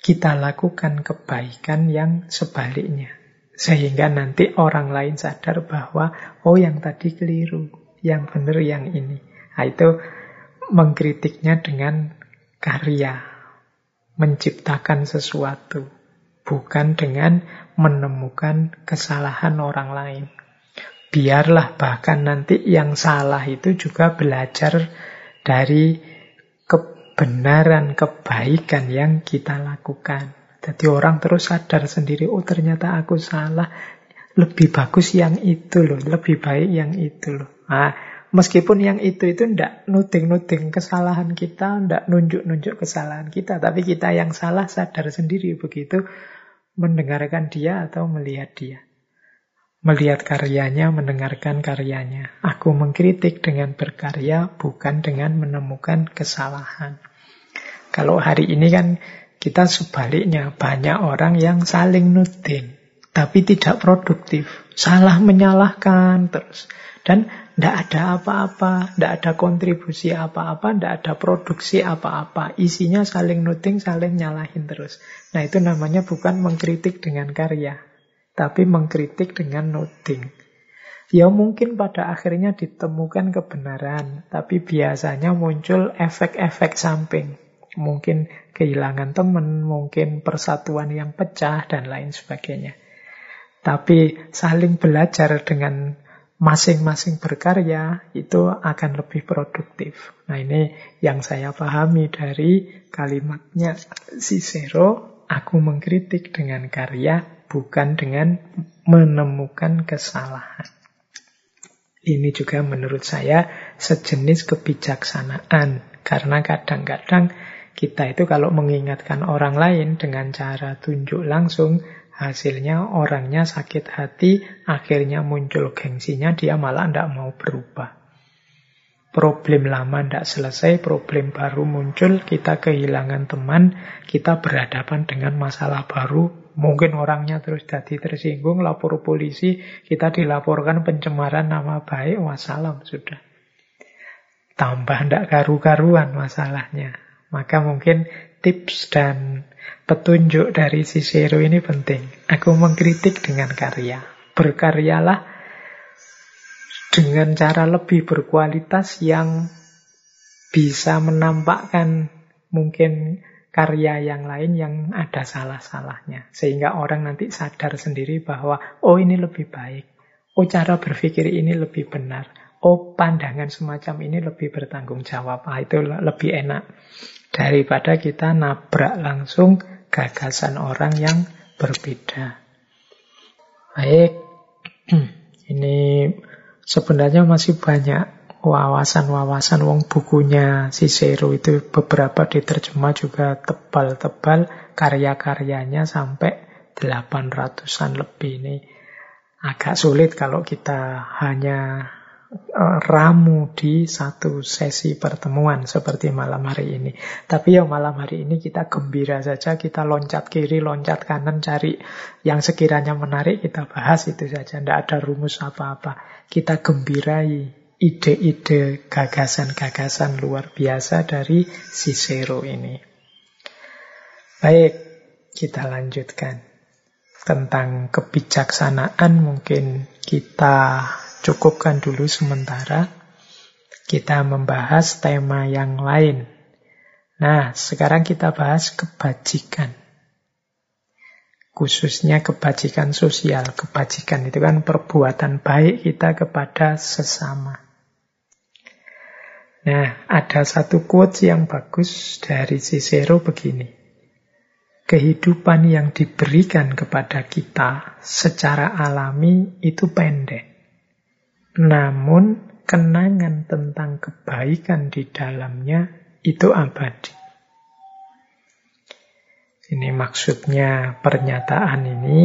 kita lakukan kebaikan yang sebaliknya. Sehingga nanti orang lain sadar bahwa, oh yang tadi keliru, yang benar yang ini. Nah, itu mengkritiknya dengan karya, menciptakan sesuatu, bukan dengan menemukan kesalahan orang lain. Biarlah bahkan nanti yang salah itu juga belajar dari kebenaran, kebaikan yang kita lakukan. Jadi orang terus sadar sendiri, oh ternyata aku salah, lebih bagus yang itu loh, lebih baik yang itu loh. Nah, Meskipun yang itu itu ndak nuding-nuding kesalahan kita, ndak nunjuk-nunjuk kesalahan kita, tapi kita yang salah sadar sendiri begitu mendengarkan dia atau melihat dia. Melihat karyanya, mendengarkan karyanya. Aku mengkritik dengan berkarya, bukan dengan menemukan kesalahan. Kalau hari ini kan kita sebaliknya, banyak orang yang saling nuding, tapi tidak produktif. Salah menyalahkan terus. Dan tidak ada apa-apa, tidak ada kontribusi apa-apa, tidak ada produksi apa-apa. Isinya saling nuting, saling nyalahin terus. Nah itu namanya bukan mengkritik dengan karya, tapi mengkritik dengan nuting. Ya mungkin pada akhirnya ditemukan kebenaran, tapi biasanya muncul efek-efek samping. Mungkin kehilangan teman, mungkin persatuan yang pecah, dan lain sebagainya. Tapi saling belajar dengan masing-masing berkarya itu akan lebih produktif. Nah ini yang saya pahami dari kalimatnya Cicero, aku mengkritik dengan karya, bukan dengan menemukan kesalahan. Ini juga menurut saya sejenis kebijaksanaan. Karena kadang-kadang kita itu kalau mengingatkan orang lain dengan cara tunjuk langsung, hasilnya orangnya sakit hati, akhirnya muncul gengsinya, dia malah tidak mau berubah. Problem lama tidak selesai, problem baru muncul, kita kehilangan teman, kita berhadapan dengan masalah baru, Mungkin orangnya terus jadi tersinggung, lapor polisi, kita dilaporkan pencemaran nama baik, wassalam sudah. Tambah ndak karu-karuan masalahnya. Maka mungkin tips dan petunjuk dari Cicero ini penting. Aku mengkritik dengan karya. Berkaryalah dengan cara lebih berkualitas yang bisa menampakkan mungkin karya yang lain yang ada salah-salahnya. Sehingga orang nanti sadar sendiri bahwa, oh ini lebih baik. Oh cara berpikir ini lebih benar. Oh pandangan semacam ini lebih bertanggung jawab. Ah, itu lebih enak. Daripada kita nabrak langsung gagasan orang yang berbeda. Baik, (clears throat) ini sebenarnya masih banyak wawasan-wawasan wong bukunya Cicero itu beberapa diterjemah juga tebal-tebal karya-karyanya sampai 800-an lebih ini agak sulit kalau kita hanya ramu di satu sesi pertemuan seperti malam hari ini. Tapi ya malam hari ini kita gembira saja, kita loncat kiri, loncat kanan, cari yang sekiranya menarik kita bahas itu saja. Tidak ada rumus apa-apa. Kita gembirai ide-ide, gagasan-gagasan luar biasa dari Cicero ini. Baik, kita lanjutkan. Tentang kebijaksanaan mungkin kita cukupkan dulu sementara. Kita membahas tema yang lain. Nah, sekarang kita bahas kebajikan. Khususnya kebajikan sosial. Kebajikan itu kan perbuatan baik kita kepada sesama. Nah, ada satu quote yang bagus dari Cicero begini. Kehidupan yang diberikan kepada kita secara alami itu pendek. Namun, kenangan tentang kebaikan di dalamnya itu abadi. Ini maksudnya pernyataan ini,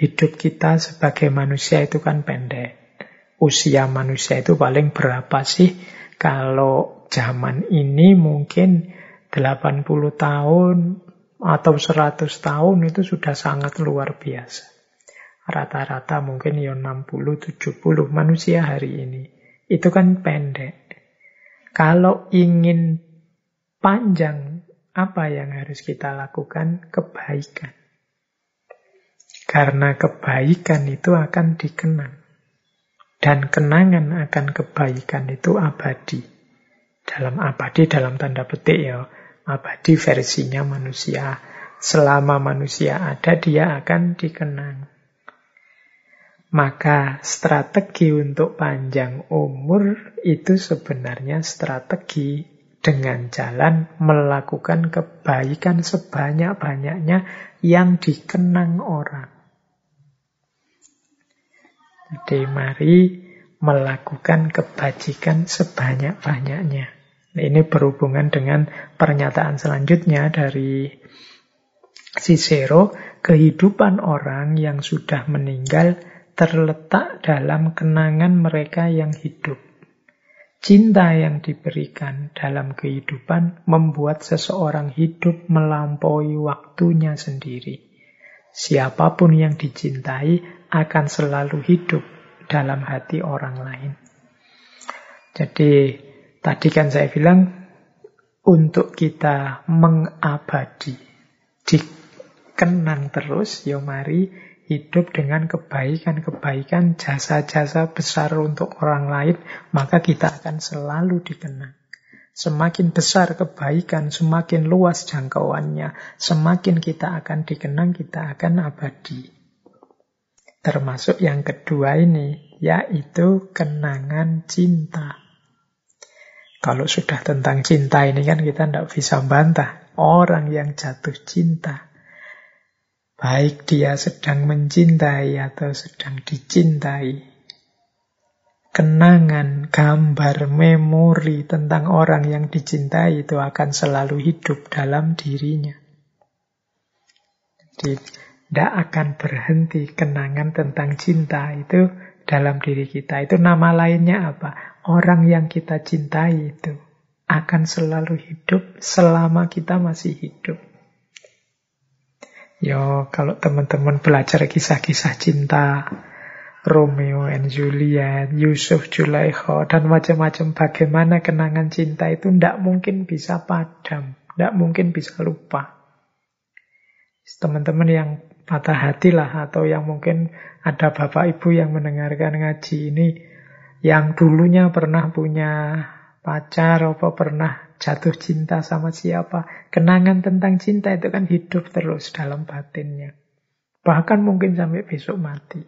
hidup kita sebagai manusia itu kan pendek. Usia manusia itu paling berapa sih? Kalau zaman ini mungkin 80 tahun atau 100 tahun itu sudah sangat luar biasa. Rata-rata mungkin ya 60-70 manusia hari ini. Itu kan pendek. Kalau ingin panjang, apa yang harus kita lakukan? Kebaikan. Karena kebaikan itu akan dikenang. Dan kenangan akan kebaikan itu abadi. Dalam abadi dalam tanda petik ya. Abadi versinya manusia. Selama manusia ada dia akan dikenang. Maka strategi untuk panjang umur itu sebenarnya strategi dengan jalan melakukan kebaikan sebanyak-banyaknya yang dikenang orang. Jadi mari melakukan kebajikan sebanyak-banyaknya. Ini berhubungan dengan pernyataan selanjutnya dari Cicero, kehidupan orang yang sudah meninggal terletak dalam kenangan mereka yang hidup. Cinta yang diberikan dalam kehidupan membuat seseorang hidup melampaui waktunya sendiri. Siapa pun yang dicintai akan selalu hidup dalam hati orang lain. Jadi tadi kan saya bilang untuk kita mengabadi, dikenang terus, ya mari hidup dengan kebaikan-kebaikan, jasa-jasa besar untuk orang lain, maka kita akan selalu dikenang. Semakin besar kebaikan, semakin luas jangkauannya, semakin kita akan dikenang, kita akan abadi. Termasuk yang kedua ini, yaitu kenangan cinta. Kalau sudah tentang cinta ini kan kita tidak bisa bantah. Orang yang jatuh cinta, Baik dia sedang mencintai atau sedang dicintai. Kenangan, gambar, memori tentang orang yang dicintai itu akan selalu hidup dalam dirinya. Jadi, tidak akan berhenti kenangan tentang cinta itu dalam diri kita. Itu nama lainnya apa? Orang yang kita cintai itu akan selalu hidup selama kita masih hidup. Yo, kalau teman-teman belajar kisah-kisah cinta, Romeo and Juliet, Yusuf Julaikho, dan macam-macam bagaimana kenangan cinta itu tidak mungkin bisa padam, tidak mungkin bisa lupa. Teman-teman yang patah hati lah, atau yang mungkin ada bapak ibu yang mendengarkan ngaji ini, yang dulunya pernah punya pacar, apa pernah jatuh cinta sama siapa. Kenangan tentang cinta itu kan hidup terus dalam batinnya. Bahkan mungkin sampai besok mati.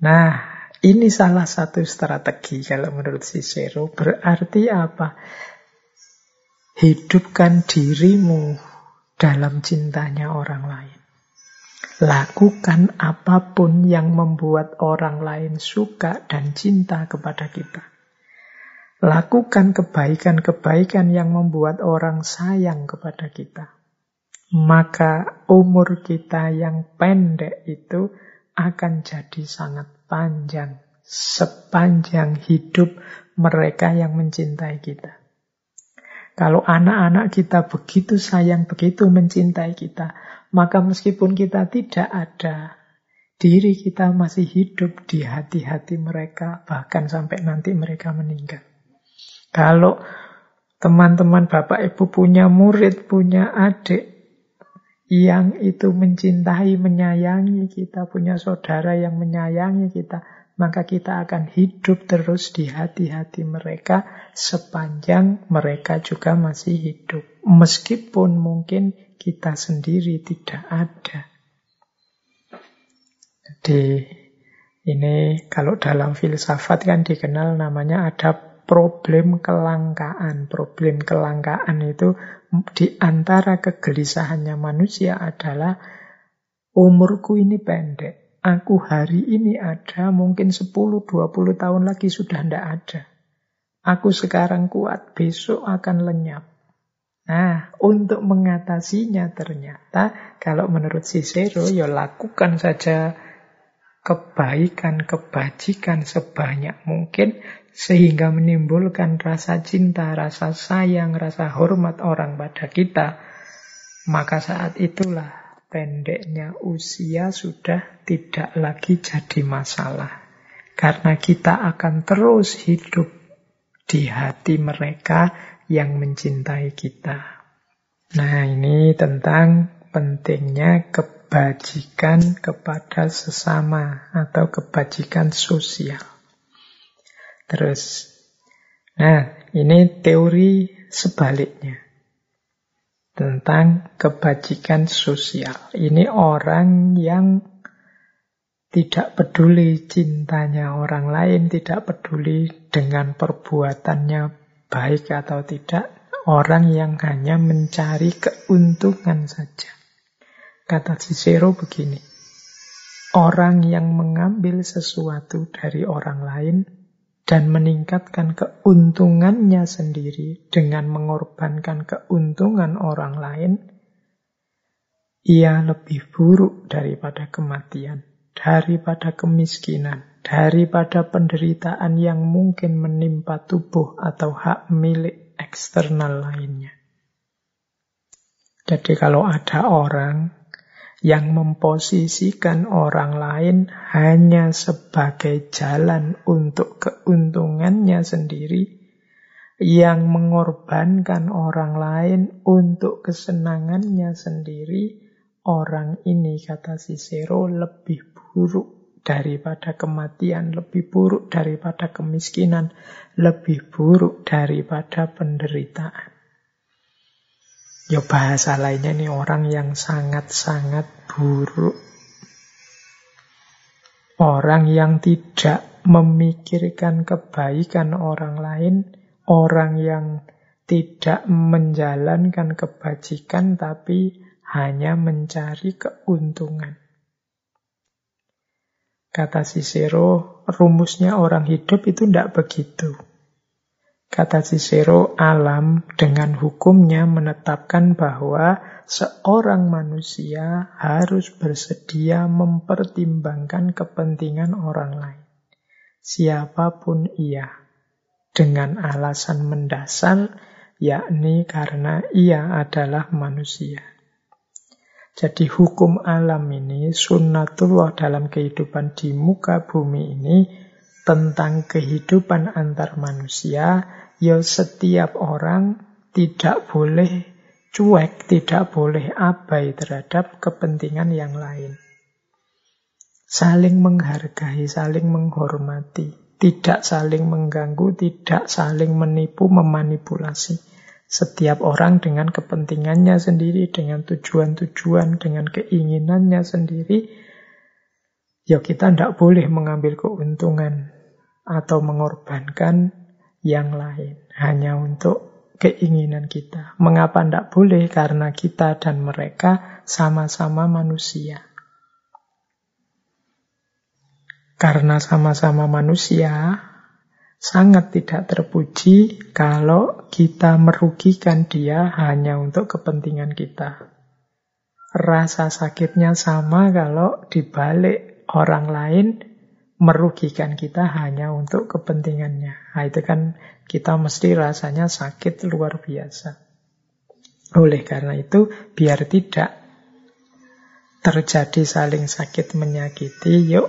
Nah, ini salah satu strategi kalau menurut Cicero. Berarti apa? Hidupkan dirimu dalam cintanya orang lain. Lakukan apa pun yang membuat orang lain suka dan cinta kepada kita. Lakukan kebaikan-kebaikan yang membuat orang sayang kepada kita. Maka umur kita yang pendek itu akan jadi sangat panjang. Sepanjang hidup mereka yang mencintai kita. Kalau anak-anak kita begitu sayang, begitu mencintai kita, maka meskipun kita tidak ada, diri kita masih hidup di hati-hati mereka, bahkan sampai nanti mereka meninggal. Kalau teman-teman bapak ibu punya murid, punya adik yang itu mencintai, menyayangi kita, punya saudara yang menyayangi kita, maka kita akan hidup terus di hati-hati mereka sepanjang mereka juga masih hidup. Meskipun mungkin kita sendiri tidak ada. Jadi ini kalau dalam filsafat kan dikenal namanya ada problem kelangkaan. Problem kelangkaan itu di antara kegelisahannya manusia adalah umurku ini pendek. Aku hari ini ada, mungkin 10-20 tahun lagi sudah tidak ada. Aku sekarang kuat, besok akan lenyap. Nah, untuk mengatasinya ternyata kalau menurut Cicero ya lakukan saja kebaikan, kebajikan sebanyak mungkin sehingga menimbulkan rasa cinta, rasa sayang, rasa hormat orang pada kita, maka saat itulah pendeknya usia sudah tidak lagi jadi masalah. Karena kita akan terus hidup di hati mereka yang mencintai kita. Nah, ini tentang pentingnya kebajikan kepada sesama atau kebajikan sosial. Terus, nah ini teori sebaliknya tentang kebajikan sosial. Ini orang yang tidak peduli cintanya orang lain, tidak peduli dengan perbuatannya baik atau tidak, orang yang hanya mencari keuntungan saja. Kata Cicero begini, orang yang mengambil sesuatu dari orang lain dan meningkatkan keuntungannya sendiri dengan mengorbankan keuntungan orang lain, ia lebih buruk daripada kematian, daripada kemiskinan, daripada penderitaan yang mungkin menimpa tubuh atau hak milik eksternal lainnya. Jadi kalau ada orang yang memposisikan orang lain hanya sebagai jalan untuk keuntungannya sendiri, yang mengorbankan orang lain untuk kesenangannya sendiri, orang ini, kata Cicero, lebih buruk daripada kematian, lebih buruk daripada kemiskinan, lebih buruk daripada penderitaan. Ya bahasa lainnya nih orang yang sangat-sangat buruk. Orang yang tidak memikirkan kebaikan orang lain, orang yang tidak menjalankan kebajikan tapi hanya mencari keuntungan. Kata Cicero, rumusnya orang hidup itu tidak begitu. Kata Cicero, alam dengan hukumnya menetapkan bahwa seorang manusia harus bersedia mempertimbangkan kepentingan orang lain. Siapa pun ia, dengan alasan mendasar, yakni karena ia adalah manusia. Jadi hukum alam ini, sunnatullah dalam kehidupan di muka bumi ini, tentang kehidupan antar manusia, ya setiap orang tidak boleh cuek, tidak boleh abai terhadap kepentingan yang lain. Saling menghargai, saling menghormati, tidak saling mengganggu, tidak saling menipu, memanipulasi. Setiap orang dengan kepentingannya sendiri, dengan tujuan-tujuan, dengan keinginannya sendiri, ya kita tidak boleh mengambil keuntungan atau mengorbankan yang lain hanya untuk keinginan kita. Mengapa tidak boleh? Karena kita dan mereka sama-sama manusia. Karena sama-sama manusia, sangat tidak terpuji kalau kita merugikan dia hanya untuk kepentingan kita. Rasa sakitnya sama kalau dibalik orang lain merugikan kita hanya untuk kepentingannya. Nah, itu kan kita mesti rasanya sakit luar biasa. Oleh karena itu, biar tidak terjadi saling sakit menyakiti, yuk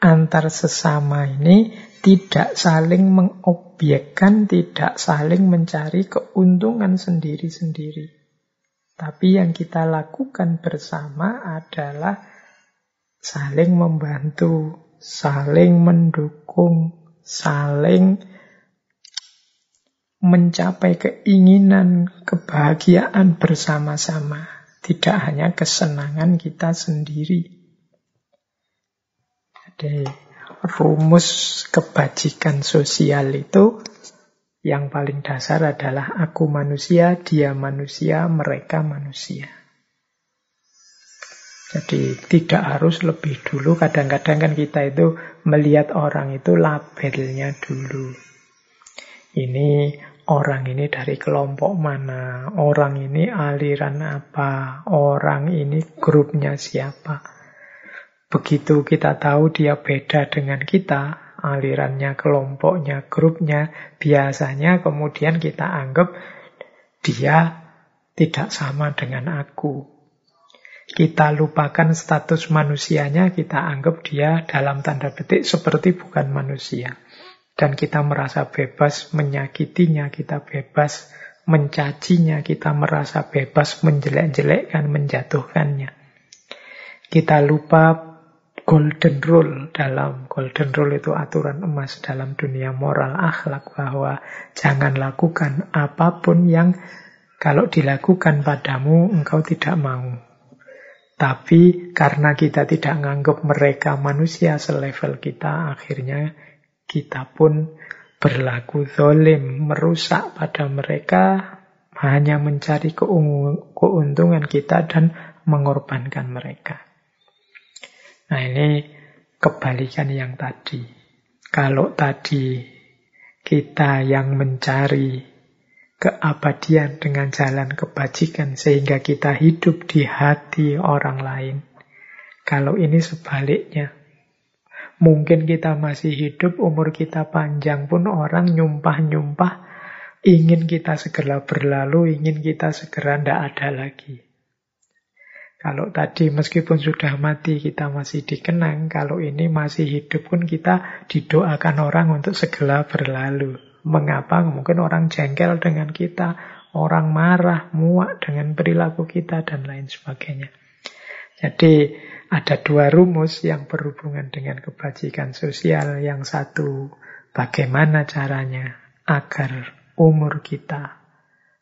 antar sesama ini tidak saling mengobjekkan, tidak saling mencari keuntungan sendiri-sendiri. Tapi yang kita lakukan bersama adalah saling membantu, saling mendukung, saling mencapai keinginan, kebahagiaan bersama-sama. Tidak hanya kesenangan kita sendiri. Jadi rumus kebajikan sosial itu yang paling dasar adalah aku manusia, dia manusia, mereka manusia. Jadi tidak harus lebih dulu. Kadang-kadang kan kita itu melihat orang itu labelnya dulu. Ini orang ini dari kelompok mana, orang ini aliran apa, orang ini grupnya siapa. Begitu kita tahu dia beda dengan kita, alirannya, kelompoknya, grupnya, biasanya kemudian kita anggap dia tidak sama dengan aku. Kita lupakan status manusianya, kita anggap dia dalam tanda petik seperti bukan manusia. Dan kita merasa bebas menyakitinya, kita bebas mencacinya, kita merasa bebas menjelek-jelekkan, menjatuhkannya. Kita lupa golden rule dalam golden rule itu aturan emas dalam dunia moral akhlak bahwa jangan lakukan apa pun yang kalau dilakukan padamu engkau tidak mau. Tapi karena kita tidak menganggap mereka manusia selevel kita, akhirnya kita pun berlaku zolim, merusak pada mereka, hanya mencari keuntungan kita dan mengorbankan mereka. Nah ini kebalikan yang tadi. Kalau tadi kita yang mencari keabadian dengan jalan kebajikan sehingga kita hidup di hati orang lain. Kalau ini sebaliknya. Mungkin kita masih hidup, umur kita panjang pun orang nyumpah-nyumpah ingin kita segera berlalu, ingin kita segera tidak ada lagi. Kalau tadi meskipun sudah mati kita masih dikenang, kalau ini masih hidup pun kita didoakan orang untuk segera berlalu. Mengapa? Mungkin orang jengkel dengan kita, orang marah, muak dengan perilaku kita, dan lain sebagainya. Jadi ada dua rumus yang berhubungan dengan kebajikan sosial. Yang satu, bagaimana caranya agar umur kita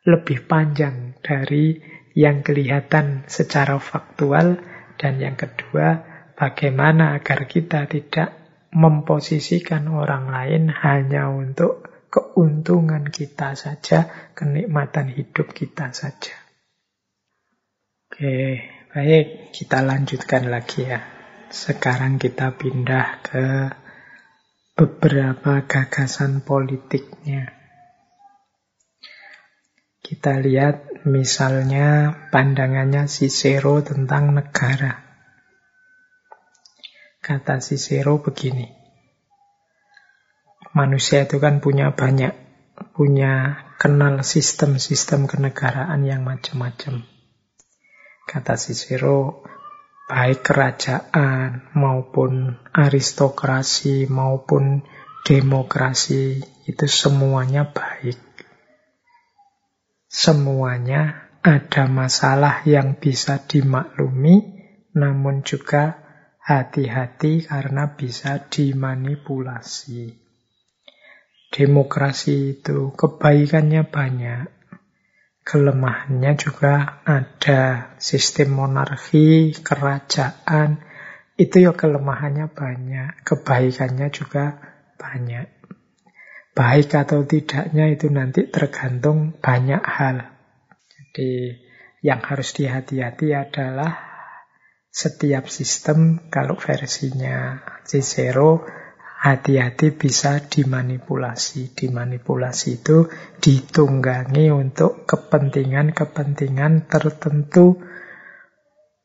lebih panjang dari yang kelihatan secara faktual dan yang kedua bagaimana agar kita tidak memposisikan orang lain hanya untuk keuntungan kita saja, kenikmatan hidup kita saja. Oke, baik. Kita lanjutkan lagi ya. Sekarang kita pindah ke beberapa gagasan politiknya. Kita lihat misalnya pandangannya Cicero tentang negara. Kata Cicero begini. Manusia itu kan punya banyak, punya kenal sistem-sistem kenegaraan yang macam-macam. Kata Cicero, baik kerajaan maupun aristokrasi maupun demokrasi itu semuanya baik. Semuanya ada masalah yang bisa dimaklumi, namun juga hati-hati karena bisa dimanipulasi. Demokrasi itu kebaikannya banyak, kelemahannya juga ada. Sistem monarki, kerajaan, itu ya kelemahannya banyak, kebaikannya juga banyak. Baik atau tidaknya itu nanti tergantung banyak hal. Jadi yang harus dihati-hati adalah setiap sistem kalau versinya Cicero hati-hati bisa dimanipulasi. Dimanipulasi itu ditunggangi untuk kepentingan-kepentingan tertentu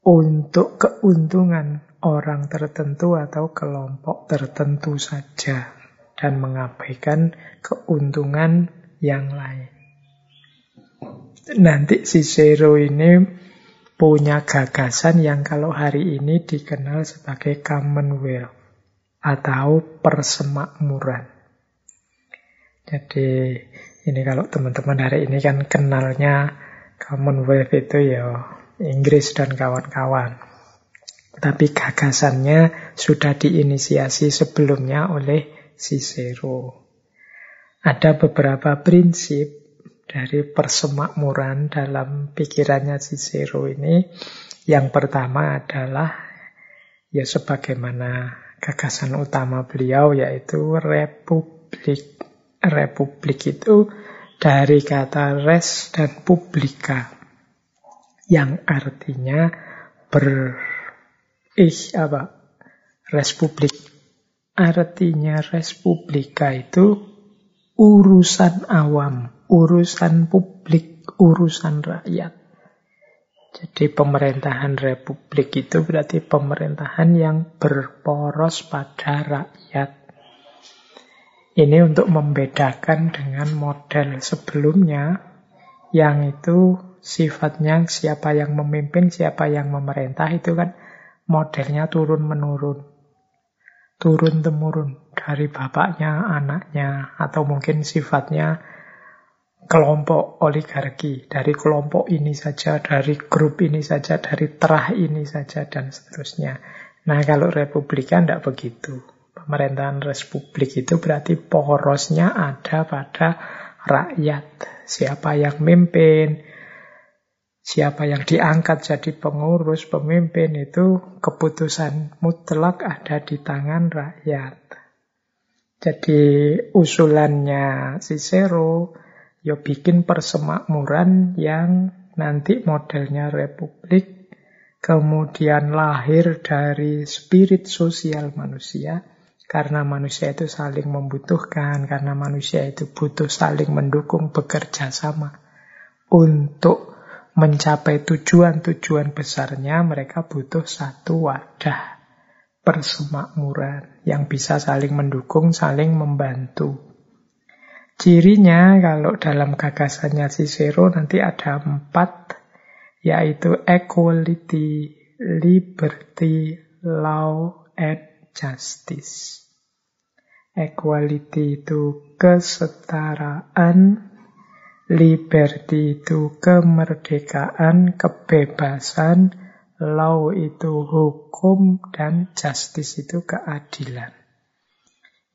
untuk keuntungan orang tertentu atau kelompok tertentu saja dan mengabaikan keuntungan yang lain. Nanti si Cicero ini punya gagasan yang kalau hari ini dikenal sebagai Commonwealth atau persemakmuran. Jadi ini kalau teman-teman hari ini kan kenalnya Commonwealth itu ya Inggris dan kawan-kawan. Tapi gagasannya sudah diinisiasi sebelumnya oleh Cicero. Ada beberapa prinsip dari persemakmuran dalam pikirannya Cicero ini. Yang pertama adalah ya sebagaimana gagasan utama beliau yaitu republik. Republik itu dari kata res dan publika yang artinya ber ih apa republik artinya republika itu urusan awam urusan publik urusan rakyat jadi pemerintahan republik itu berarti pemerintahan yang berporos pada rakyat. Ini untuk membedakan dengan model sebelumnya yang itu sifatnya siapa yang memimpin, siapa yang memerintah itu kan modelnya turun-menurun. Turun-temurun dari bapaknya, anaknya, atau mungkin sifatnya kelompok oligarki, dari kelompok ini saja, dari grup ini saja, dari terah ini saja, dan seterusnya. Nah, kalau republikan tidak begitu. Pemerintahan republik itu berarti porosnya ada pada rakyat. Siapa yang mimpin, siapa yang diangkat jadi pengurus, pemimpin itu keputusan mutlak ada di tangan rakyat. Jadi usulannya Cicero ya bikin persemakmuran yang nanti modelnya republik, kemudian lahir dari spirit sosial manusia, karena manusia itu saling membutuhkan, karena manusia itu butuh saling mendukung, bekerja sama. Untuk mencapai tujuan-tujuan besarnya, mereka butuh satu wadah persemakmuran yang bisa saling mendukung, saling membantu. Cirinya kalau dalam gagasannya Cicero nanti ada empat, yaitu equality, liberty, law, and justice. Equality itu kesetaraan, liberty itu kemerdekaan, kebebasan, law itu hukum, dan justice itu keadilan.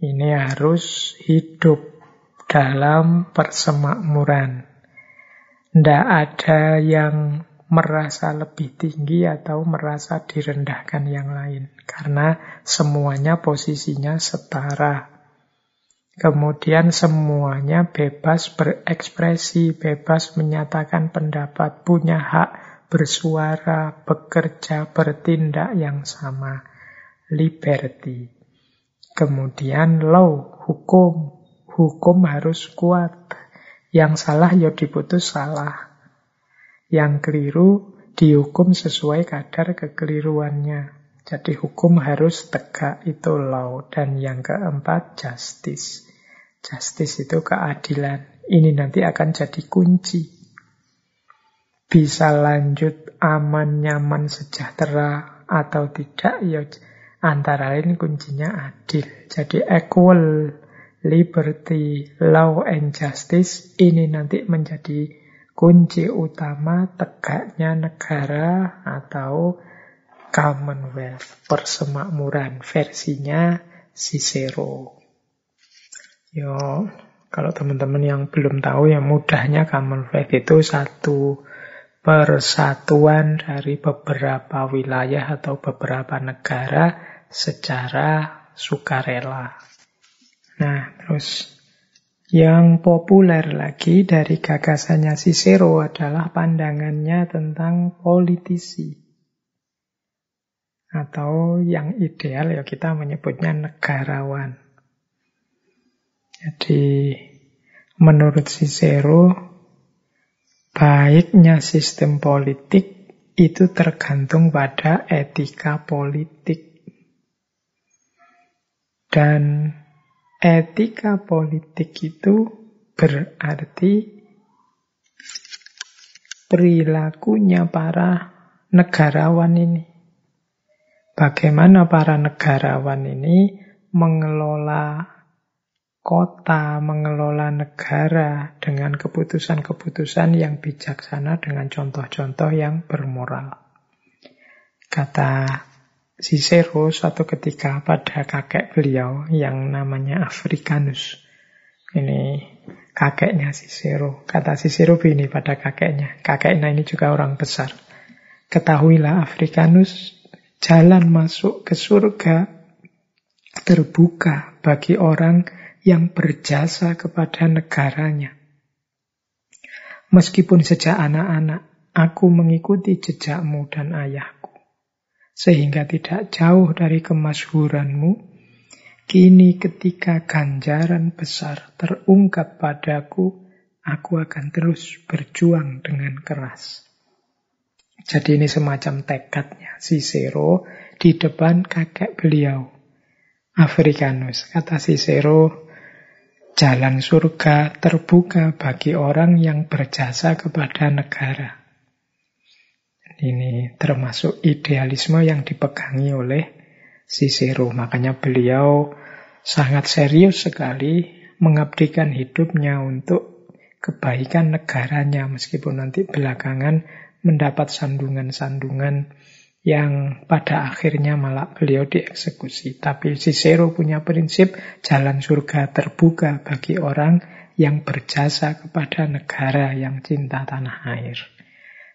Ini harus hidup dalam persemakmuran. Tidak ada yang merasa lebih tinggi atau merasa direndahkan yang lain. Karena semuanya posisinya setara. Kemudian semuanya bebas berekspresi, bebas menyatakan pendapat, punya hak bersuara, bekerja, bertindak yang sama. Liberty. Kemudian law, hukum. Hukum harus kuat. Yang salah ya diputus salah. Yang keliru dihukum sesuai kadar kekeliruannya. Jadi hukum harus tegak itu law. Dan yang keempat justice. Justice itu keadilan. Ini nanti akan jadi kunci. Bisa lanjut aman, nyaman, sejahtera atau tidak, ya antara lain kuncinya adil. Jadi equal, liberty, law and justice ini nanti menjadi kunci utama tegaknya negara atau Commonwealth, persemakmuran versinya Cicero. Yo, kalau teman-teman yang belum tahu yang mudahnya Commonwealth itu satu persatuan dari beberapa wilayah atau beberapa negara secara sukarela. Nah, terus yang populer lagi dari gagasannya Cicero adalah pandangannya tentang politisi. Atau yang ideal ya kita menyebutnya negarawan. Jadi menurut Cicero, baiknya sistem politik itu tergantung pada etika politik. Dan etika politik itu berarti perilakunya para negarawan ini. Bagaimana para negarawan ini mengelola kota, mengelola negara dengan keputusan-keputusan yang bijaksana dengan contoh-contoh yang bermoral. Kata Cicero suatu ketika pada kakek beliau yang namanya Africanus. Ini kakeknya Cicero. Kata Cicero begini pada kakeknya. Kakeknya ini juga orang besar. Ketahuilah Africanus, jalan masuk ke surga terbuka bagi orang yang berjasa kepada negaranya. Meskipun sejak anak-anak aku mengikuti jejakmu dan ayahku, sehingga tidak jauh dari kemasyhuranmu, kini ketika ganjaran besar terungkap padaku, aku akan terus berjuang dengan keras. Jadi ini semacam tekadnya Cicero di depan kakek beliau, Africanus. Kata Cicero, Jalan surga terbuka bagi orang yang berjasa kepada negara. Ini termasuk idealisme yang dipegangi oleh Cicero. Makanya beliau sangat serius sekali mengabdikan hidupnya untuk kebaikan negaranya meskipun nanti belakangan mendapat sandungan-sandungan yang pada akhirnya malah beliau dieksekusi. Tapi Cicero punya prinsip jalan surga terbuka bagi orang yang berjasa kepada negara yang cinta tanah air.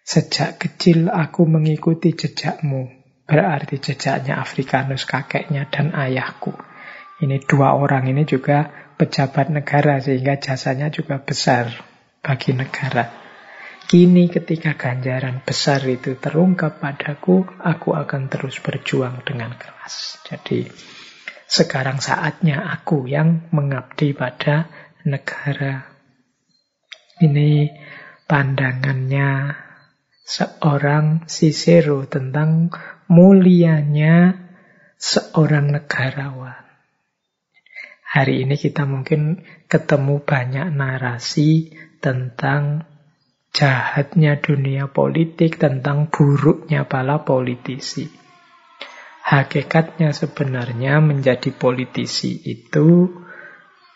Sejak kecil aku mengikuti jejakmu, berarti jejaknya Afrikanus kakeknya dan ayahku. Ini dua orang ini juga pejabat negara sehingga jasanya juga besar bagi negara. Kini ketika ganjaran besar itu terungkap padaku, aku akan terus berjuang dengan keras. Jadi sekarang saatnya aku yang mengabdi pada negara. Ini pandangannya seorang Cicero tentang mulianya seorang negarawan. Hari ini kita mungkin ketemu banyak narasi tentang jahatnya dunia politik, tentang buruknya para politisi. Hakikatnya sebenarnya menjadi politisi itu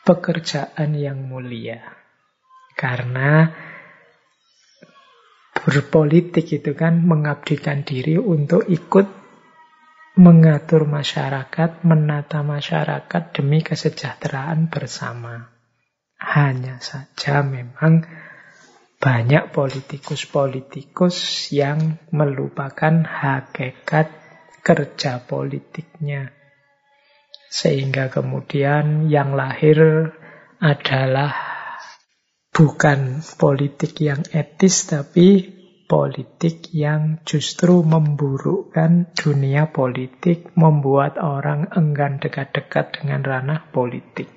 pekerjaan yang mulia. Karena berpolitik itu kan mengabdikan diri untuk ikut mengatur masyarakat, menata masyarakat demi kesejahteraan bersama. Hanya saja memang banyak politikus-politikus yang melupakan hakikat kerja politiknya. Sehingga kemudian yang lahir adalah bukan politik yang etis, tapi politik yang justru memburukkan dunia politik, membuat orang enggan dekat-dekat dengan ranah politik.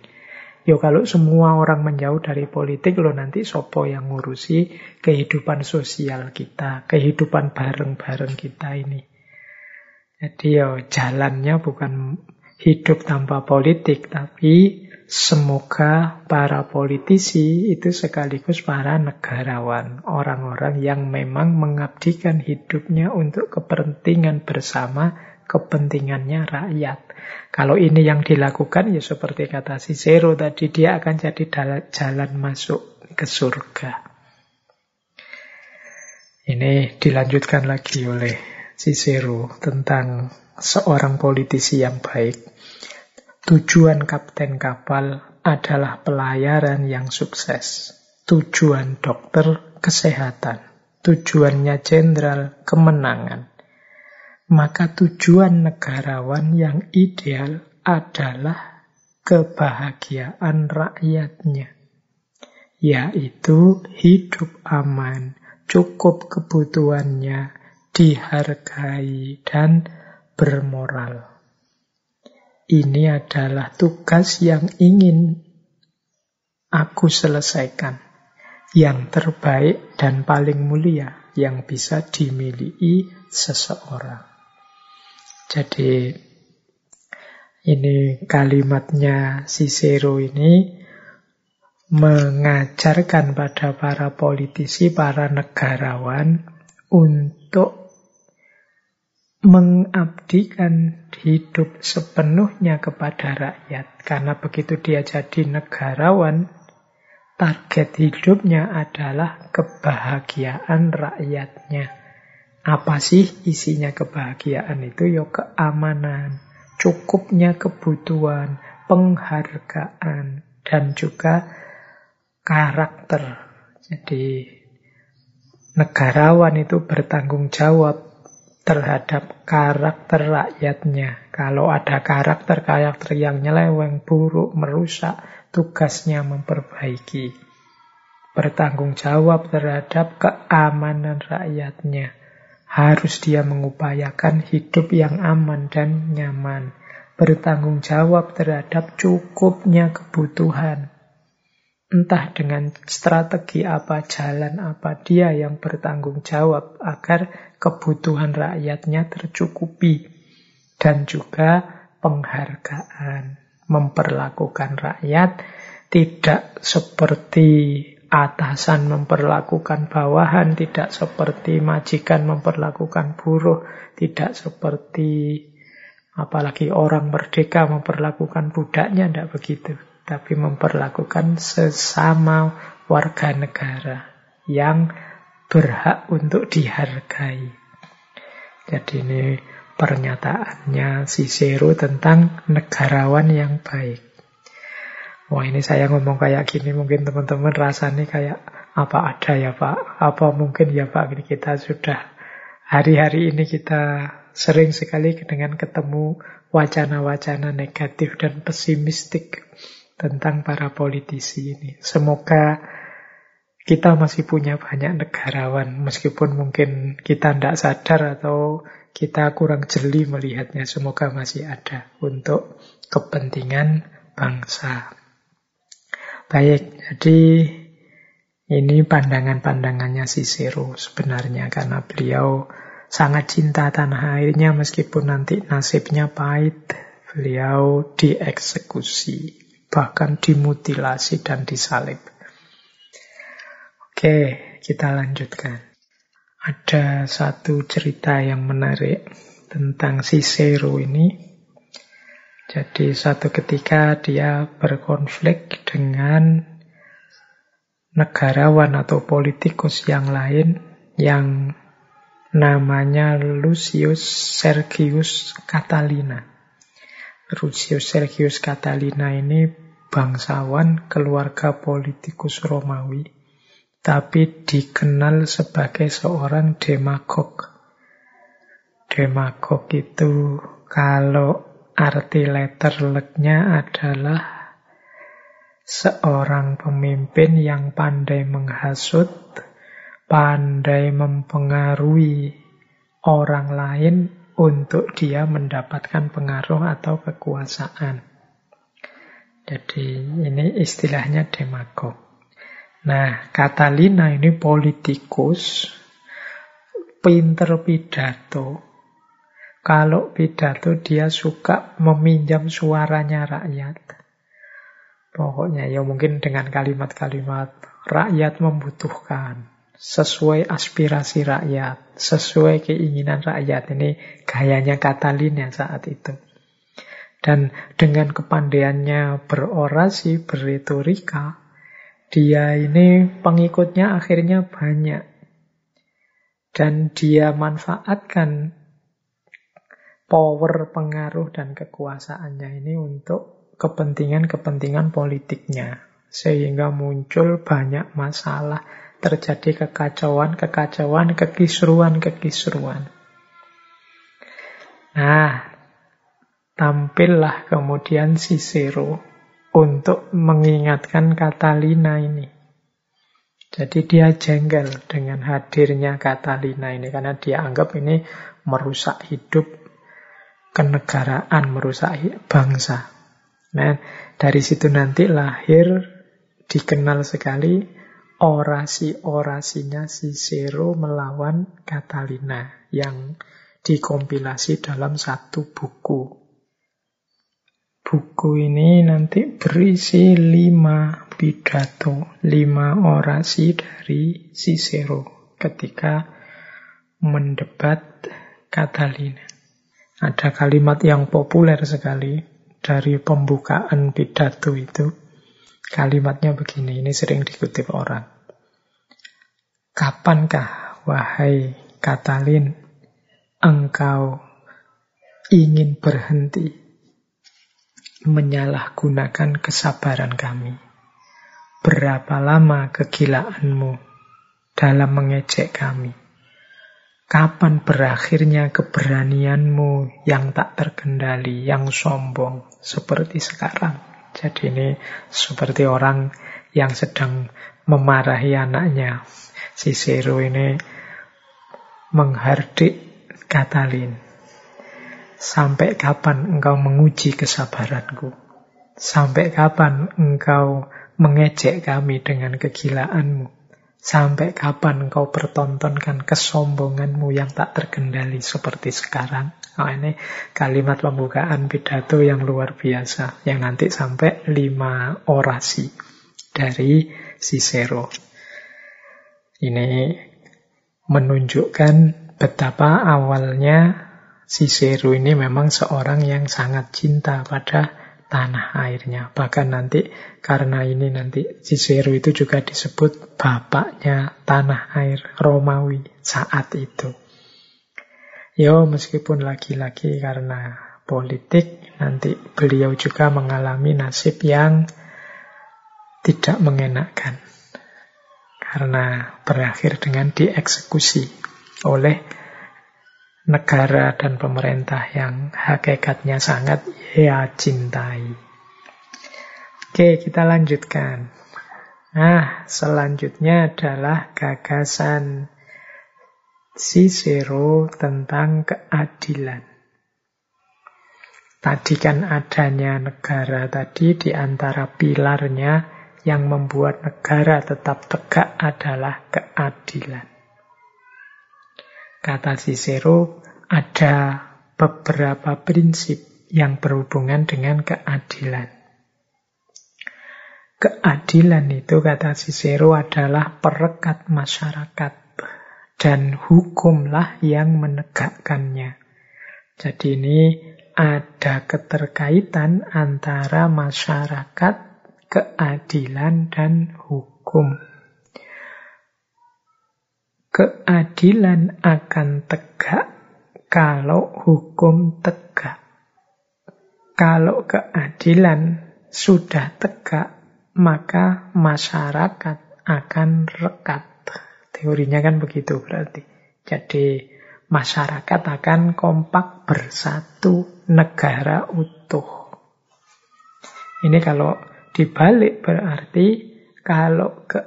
Yo kalau semua orang menjauh dari politik, lo nanti sopo yang ngurusi kehidupan sosial kita, kehidupan bareng-bareng kita ini. Jadi yo jalannya bukan hidup tanpa politik, tapi Semoga para politisi itu sekaligus para negarawan, orang-orang yang memang mengabdikan hidupnya untuk kepentingan bersama, kepentingannya rakyat. Kalau ini yang dilakukan, ya seperti kata Cicero tadi, dia akan jadi jalan masuk ke surga. Ini dilanjutkan lagi oleh Cicero tentang seorang politisi yang baik. Tujuan kapten kapal adalah pelayaran yang sukses. Tujuan dokter kesehatan. Tujuannya jenderal kemenangan. Maka tujuan negarawan yang ideal adalah kebahagiaan rakyatnya. Yaitu hidup aman, cukup kebutuhannya, dihargai, dan bermoral. Ini adalah tugas yang ingin aku selesaikan. Yang terbaik dan paling mulia yang bisa dimiliki seseorang. Jadi ini kalimatnya Cicero ini mengajarkan pada para politisi, para negarawan untuk mengabdikan hidup sepenuhnya kepada rakyat. Karena begitu dia jadi negarawan, target hidupnya adalah kebahagiaan rakyatnya. Apa sih isinya kebahagiaan itu? Ya keamanan, cukupnya kebutuhan, penghargaan, dan juga karakter. Jadi negarawan itu bertanggung jawab terhadap karakter rakyatnya. Kalau ada karakter-karakter yang nyeleweng, buruk, merusak, tugasnya memperbaiki. Bertanggung jawab terhadap keamanan rakyatnya. Harus dia mengupayakan hidup yang aman dan nyaman. Bertanggung jawab terhadap cukupnya kebutuhan. Entah dengan strategi apa, jalan apa, dia yang bertanggung jawab agar kebutuhan rakyatnya tercukupi. Dan juga penghargaan, memperlakukan rakyat tidak seperti atasan memperlakukan bawahan, tidak seperti majikan memperlakukan buruh, tidak seperti apalagi orang merdeka memperlakukan budaknya, tidak begitu tapi memperlakukan sesama warga negara yang berhak untuk dihargai. Jadi ini pernyataannya Cicero tentang negarawan yang baik. Wah ini saya ngomong kayak gini mungkin teman-teman rasanya kayak apa ada ya Pak, apa mungkin ya Pak ini kita sudah hari-hari ini kita sering sekali dengan ketemu wacana-wacana negatif dan pesimistik tentang para politisi ini. Semoga kita masih punya banyak negarawan, meskipun mungkin kita tidak sadar atau kita kurang jeli melihatnya. Semoga masih ada untuk kepentingan bangsa. Baik, jadi ini pandangan-pandangannya Cicero sebenarnya karena beliau sangat cinta tanah airnya meskipun nanti nasibnya pahit. Beliau dieksekusi bahkan dimutilasi dan disalib. Oke, kita lanjutkan. Ada satu cerita yang menarik tentang Cicero ini. Jadi satu ketika dia berkonflik dengan negarawan atau politikus yang lain yang namanya Lucius Sergius Catalina. Lucius Sergius Catalina ini bangsawan keluarga politikus Romawi, tapi dikenal sebagai seorang demagog. Demagog itu kalau arti letterleknya adalah seorang pemimpin yang pandai menghasut, pandai mempengaruhi orang lain untuk dia mendapatkan pengaruh atau kekuasaan. Jadi ini istilahnya demagog. Nah, Catalina ini politikus, pinter pidato. Kalau pidato dia suka meminjam suaranya rakyat. Pokoknya ya mungkin dengan kalimat-kalimat rakyat membutuhkan sesuai aspirasi rakyat, sesuai keinginan rakyat. Ini gayanya Katalin saat itu. Dan dengan kepandaiannya berorasi, berretorika, dia ini pengikutnya akhirnya banyak. Dan dia manfaatkan power, pengaruh, dan kekuasaannya ini untuk kepentingan-kepentingan politiknya. Sehingga muncul banyak masalah terjadi kekacauan-kekacauan, kekisruan-kekisruan. Nah, tampillah kemudian Cicero untuk mengingatkan Catalina ini. Jadi dia jengkel dengan hadirnya Catalina ini karena dia anggap ini merusak hidup kenegaraan, merusak bangsa. Nah, dari situ nanti lahir dikenal sekali orasi-orasinya Cicero melawan Catalina yang dikompilasi dalam satu buku. Buku ini nanti berisi lima pidato, lima orasi dari Cicero ketika mendebat Catalina. Ada kalimat yang populer sekali dari pembukaan pidato itu. Kalimatnya begini, ini sering dikutip orang. Kapankah, wahai Katalin, engkau ingin berhenti menyalahgunakan kesabaran kami? Berapa lama kegilaanmu dalam mengejek kami? Kapan berakhirnya keberanianmu yang tak terkendali, yang sombong seperti sekarang? Jadi ini seperti orang yang sedang memarahi anaknya. Si Cicero ini menghardik Katalin. Sampai kapan engkau menguji kesabaranku? Sampai kapan engkau mengejek kami dengan kegilaanmu? Sampai kapan engkau pertontonkan kesombonganmu yang tak terkendali seperti sekarang? Oh, ini kalimat pembukaan pidato yang luar biasa, yang nanti sampai lima orasi dari Cicero. Ini menunjukkan betapa awalnya Cicero ini memang seorang yang sangat cinta pada tanah airnya. Bahkan nanti karena ini nanti Cicero itu juga disebut bapaknya tanah air Romawi saat itu. Yo, meskipun lagi-lagi karena politik, nanti beliau juga mengalami nasib yang tidak mengenakan. Karena berakhir dengan dieksekusi oleh negara dan pemerintah yang hakikatnya sangat ia cintai. Oke, kita lanjutkan. Nah, selanjutnya adalah gagasan Cicero tentang keadilan. Tadi kan adanya negara tadi di antara pilarnya yang membuat negara tetap tegak adalah keadilan. Kata Cicero, ada beberapa prinsip yang berhubungan dengan keadilan. Keadilan itu, kata Cicero, adalah perekat masyarakat dan hukumlah yang menegakkannya. Jadi ini ada keterkaitan antara masyarakat, keadilan, dan hukum. Keadilan akan tegak kalau hukum tegak. Kalau keadilan sudah tegak, maka masyarakat akan rekat. Teorinya kan begitu berarti. Jadi masyarakat akan kompak bersatu negara utuh. Ini kalau dibalik berarti kalau ke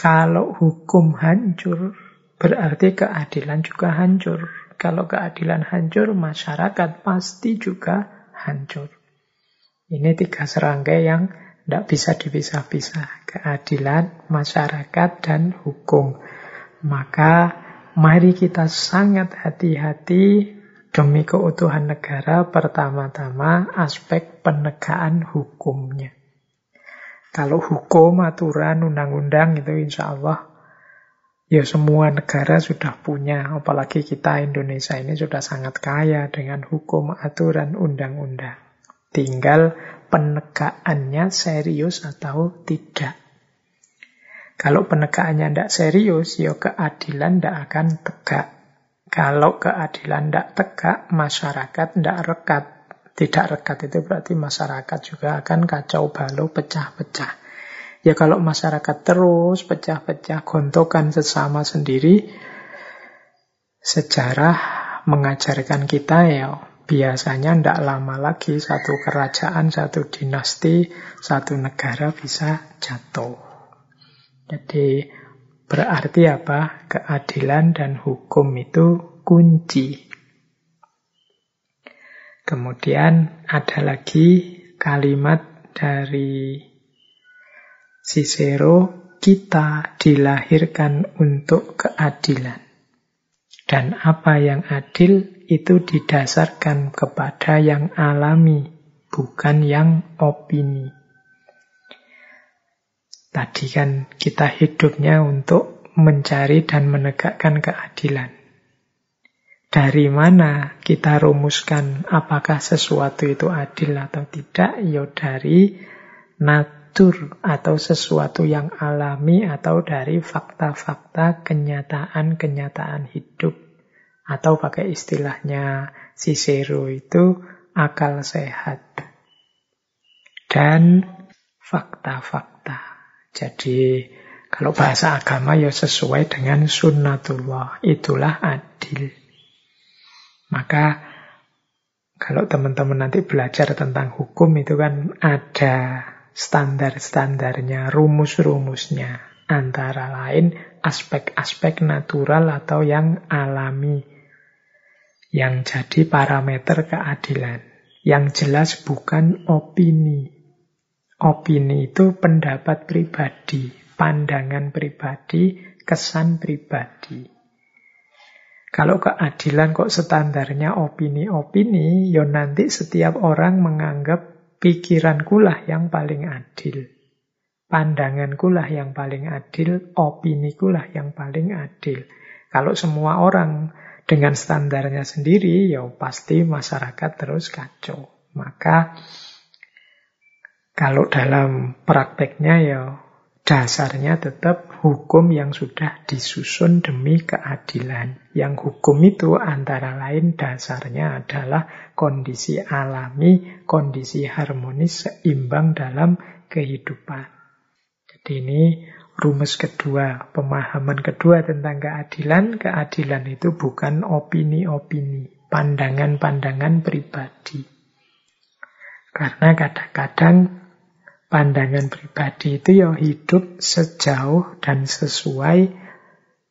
Kalau hukum hancur, berarti keadilan juga hancur. Kalau keadilan hancur, masyarakat pasti juga hancur. Ini tiga serangkai yang tidak bisa dipisah-pisah. Keadilan, masyarakat, dan hukum. Maka mari kita sangat hati-hati demi keutuhan negara pertama-tama aspek penegakan hukumnya. Kalau hukum, aturan, undang-undang itu insya Allah ya semua negara sudah punya. Apalagi kita Indonesia ini sudah sangat kaya dengan hukum, aturan, undang-undang. Tinggal penegakannya serius atau tidak. Kalau penegakannya tidak serius, ya keadilan tidak akan tegak. Kalau keadilan tidak tegak, masyarakat tidak rekat. Tidak rekat itu berarti masyarakat juga akan kacau balau, pecah-pecah. Ya kalau masyarakat terus pecah-pecah, gontokan sesama sendiri, sejarah mengajarkan kita ya biasanya tidak lama lagi satu kerajaan, satu dinasti, satu negara bisa jatuh. Jadi berarti apa? Keadilan dan hukum itu kunci Kemudian ada lagi kalimat dari Cicero, kita dilahirkan untuk keadilan. Dan apa yang adil itu didasarkan kepada yang alami, bukan yang opini. Tadi kan kita hidupnya untuk mencari dan menegakkan keadilan. Dari mana kita rumuskan apakah sesuatu itu adil atau tidak? Ya dari natur atau sesuatu yang alami atau dari fakta-fakta kenyataan-kenyataan hidup. Atau pakai istilahnya Cicero itu akal sehat. Dan fakta-fakta. Jadi kalau bahasa agama ya sesuai dengan sunnatullah. Itulah adil. Maka kalau teman-teman nanti belajar tentang hukum itu kan ada standar-standarnya, rumus-rumusnya. Antara lain aspek-aspek natural atau yang alami. Yang jadi parameter keadilan. Yang jelas bukan opini. Opini itu pendapat pribadi, pandangan pribadi, kesan pribadi. Kalau keadilan kok standarnya opini-opini, ya nanti setiap orang menganggap pikiranku lah yang paling adil. Pandanganku lah yang paling adil, opiniku lah yang paling adil. Kalau semua orang dengan standarnya sendiri, ya pasti masyarakat terus kacau. Maka kalau dalam prakteknya ya dasarnya tetap hukum yang sudah disusun demi keadilan. Yang hukum itu antara lain dasarnya adalah kondisi alami, kondisi harmonis, seimbang dalam kehidupan. Jadi ini rumus kedua, pemahaman kedua tentang keadilan. Keadilan itu bukan opini-opini, pandangan-pandangan pribadi. Karena kadang-kadang pandangan pribadi itu ya hidup sejauh dan sesuai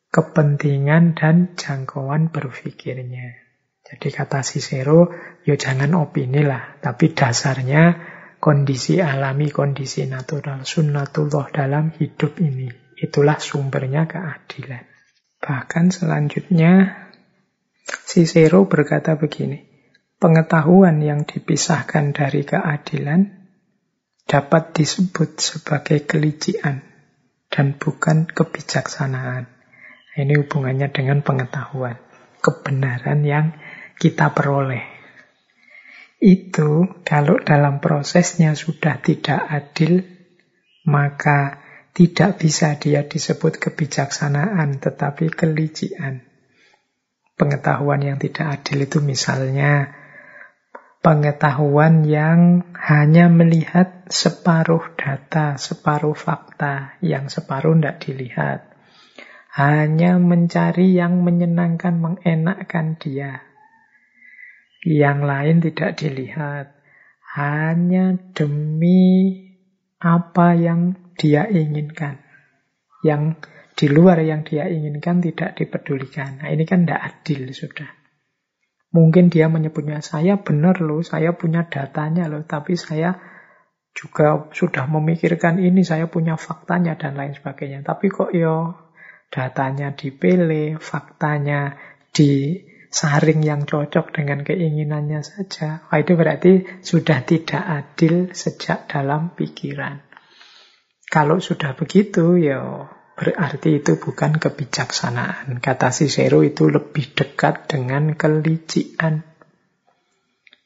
kepentingan dan jangkauan berpikirnya. Jadi kata Cicero, ya jangan opini lah, tapi dasarnya kondisi alami, kondisi natural, sunnatullah dalam hidup ini. Itulah sumbernya keadilan. Bahkan selanjutnya, Cicero berkata begini, pengetahuan yang dipisahkan dari keadilan dapat disebut sebagai kelician dan bukan kebijaksanaan. Ini hubungannya dengan pengetahuan, kebenaran yang kita peroleh. Itu kalau dalam prosesnya sudah tidak adil, maka tidak bisa dia disebut kebijaksanaan, tetapi kelician. Pengetahuan yang tidak adil itu misalnya pengetahuan yang hanya melihat separuh data, separuh fakta, yang separuh tidak dilihat. Hanya mencari yang menyenangkan, mengenakkan dia. Yang lain tidak dilihat. Hanya demi apa yang dia inginkan. Yang di luar yang dia inginkan tidak dipedulikan. Nah, ini kan tidak adil sudah. Mungkin dia menyebutnya, saya benar loh, saya punya datanya loh, tapi saya juga sudah memikirkan ini, saya punya faktanya dan lain sebagainya. Tapi kok yo datanya dipilih, faktanya disaring yang cocok dengan keinginannya saja. Wah, itu berarti sudah tidak adil sejak dalam pikiran. Kalau sudah begitu, ya Berarti itu bukan kebijaksanaan. Kata Cicero itu lebih dekat dengan kelician.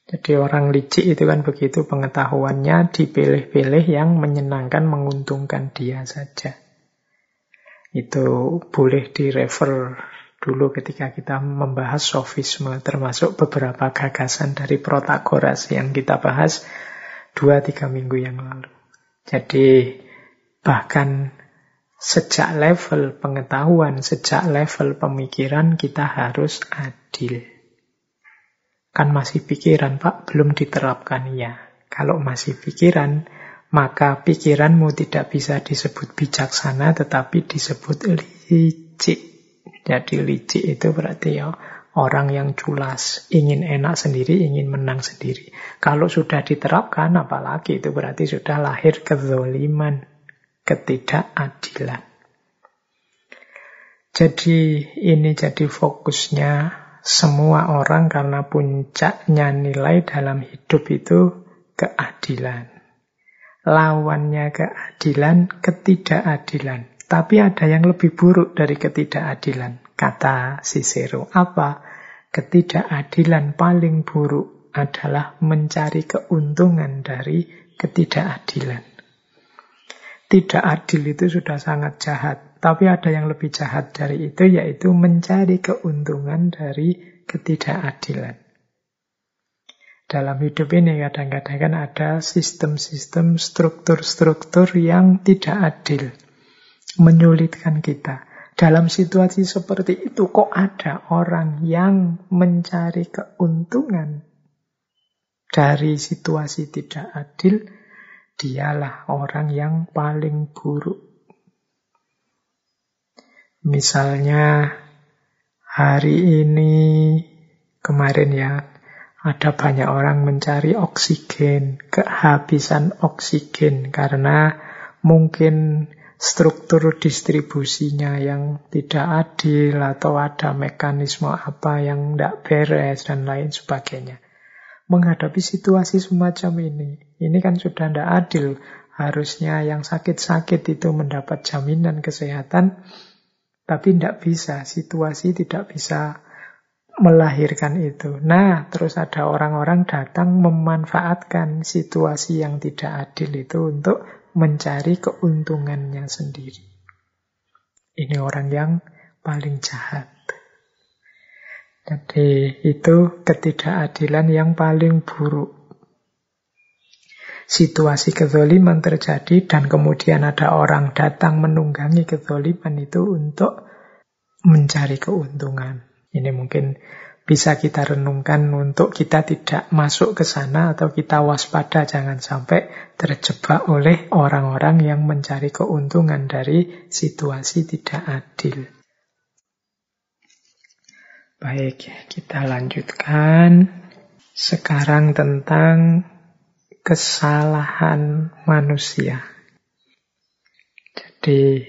Jadi orang licik itu kan begitu pengetahuannya dipilih-pilih yang menyenangkan, menguntungkan dia saja. Itu boleh direfer dulu ketika kita membahas sofisme, termasuk beberapa gagasan dari Protagoras yang kita bahas dua tiga minggu yang lalu. Jadi bahkan Sejak level pengetahuan, sejak level pemikiran kita harus adil. Kan masih pikiran Pak, belum diterapkan ya. Kalau masih pikiran, maka pikiranmu tidak bisa disebut bijaksana tetapi disebut licik. Jadi licik itu berarti ya orang yang culas, ingin enak sendiri, ingin menang sendiri. Kalau sudah diterapkan, apalagi itu berarti sudah lahir kezoliman ketidakadilan. Jadi ini jadi fokusnya semua orang karena puncaknya nilai dalam hidup itu keadilan. Lawannya keadilan, ketidakadilan. Tapi ada yang lebih buruk dari ketidakadilan. Kata Cicero, apa? Ketidakadilan paling buruk adalah mencari keuntungan dari ketidakadilan. Tidak adil itu sudah sangat jahat. Tapi ada yang lebih jahat dari itu, yaitu mencari keuntungan dari ketidakadilan. Dalam hidup ini kadang-kadang kan ada sistem-sistem, struktur-struktur yang tidak adil. Menyulitkan kita. Dalam situasi seperti itu kok ada orang yang mencari keuntungan dari situasi tidak adil, dialah orang yang paling buruk. Misalnya hari ini, kemarin ya, ada banyak orang mencari oksigen, kehabisan oksigen karena mungkin struktur distribusinya yang tidak adil atau ada mekanisme apa yang tidak beres dan lain sebagainya menghadapi situasi semacam ini. Ini kan sudah tidak adil. Harusnya yang sakit-sakit itu mendapat jaminan kesehatan, tapi tidak bisa. Situasi tidak bisa melahirkan itu. Nah, terus ada orang-orang datang memanfaatkan situasi yang tidak adil itu untuk mencari keuntungannya sendiri. Ini orang yang paling jahat. Jadi itu ketidakadilan yang paling buruk. Situasi kezoliman terjadi dan kemudian ada orang datang menunggangi kezoliman itu untuk mencari keuntungan. Ini mungkin bisa kita renungkan untuk kita tidak masuk ke sana atau kita waspada jangan sampai terjebak oleh orang-orang yang mencari keuntungan dari situasi tidak adil. Baik, kita lanjutkan. Sekarang tentang kesalahan manusia. Jadi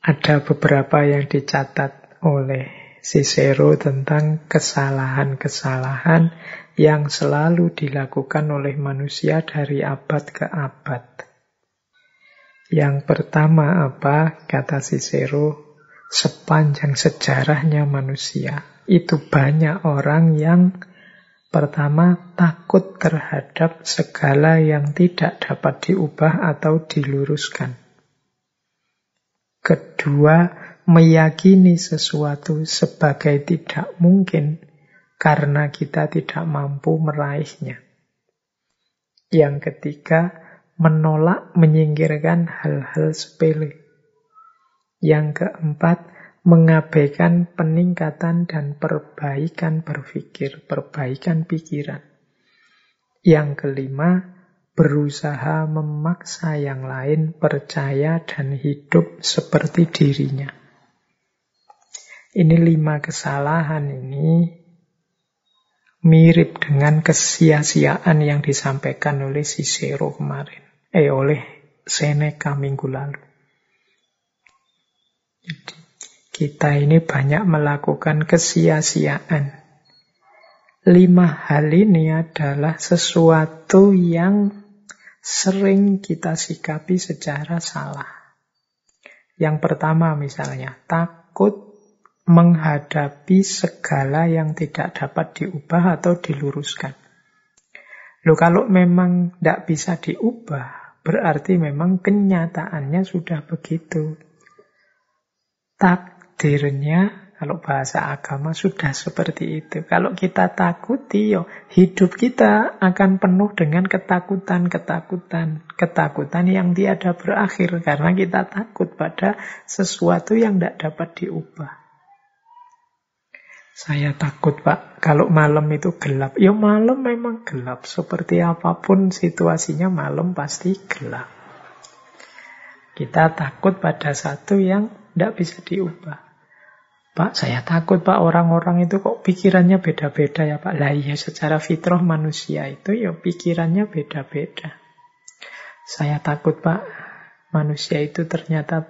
ada beberapa yang dicatat oleh Cicero tentang kesalahan-kesalahan yang selalu dilakukan oleh manusia dari abad ke abad. Yang pertama apa? Kata Cicero, sepanjang sejarahnya manusia itu banyak orang yang pertama takut terhadap segala yang tidak dapat diubah atau diluruskan. Kedua, meyakini sesuatu sebagai tidak mungkin karena kita tidak mampu meraihnya. Yang ketiga, menolak menyingkirkan hal-hal sepele. Yang keempat, mengabaikan peningkatan dan perbaikan berpikir, perbaikan pikiran. Yang kelima, berusaha memaksa yang lain percaya dan hidup seperti dirinya. Ini lima kesalahan ini mirip dengan kesia-siaan yang disampaikan oleh Cicero kemarin. Eh, oleh Seneca minggu lalu. Jadi, kita ini banyak melakukan kesia-siaan. Lima hal ini adalah sesuatu yang sering kita sikapi secara salah. Yang pertama misalnya, takut menghadapi segala yang tidak dapat diubah atau diluruskan. Loh kalau memang tidak bisa diubah, berarti memang kenyataannya sudah begitu. Takdirnya kalau bahasa agama sudah seperti itu. Kalau kita takuti, yo, hidup kita akan penuh dengan ketakutan-ketakutan. Ketakutan yang tiada berakhir. Karena kita takut pada sesuatu yang tidak dapat diubah. Saya takut pak, kalau malam itu gelap. Ya malam memang gelap. Seperti apa pun situasinya malam pasti gelap. Kita takut pada satu yang tidak bisa diubah. Pak, saya takut Pak orang-orang itu kok pikirannya beda-beda ya Pak. Lah iya secara fitrah manusia itu ya pikirannya beda-beda. Saya takut Pak manusia itu ternyata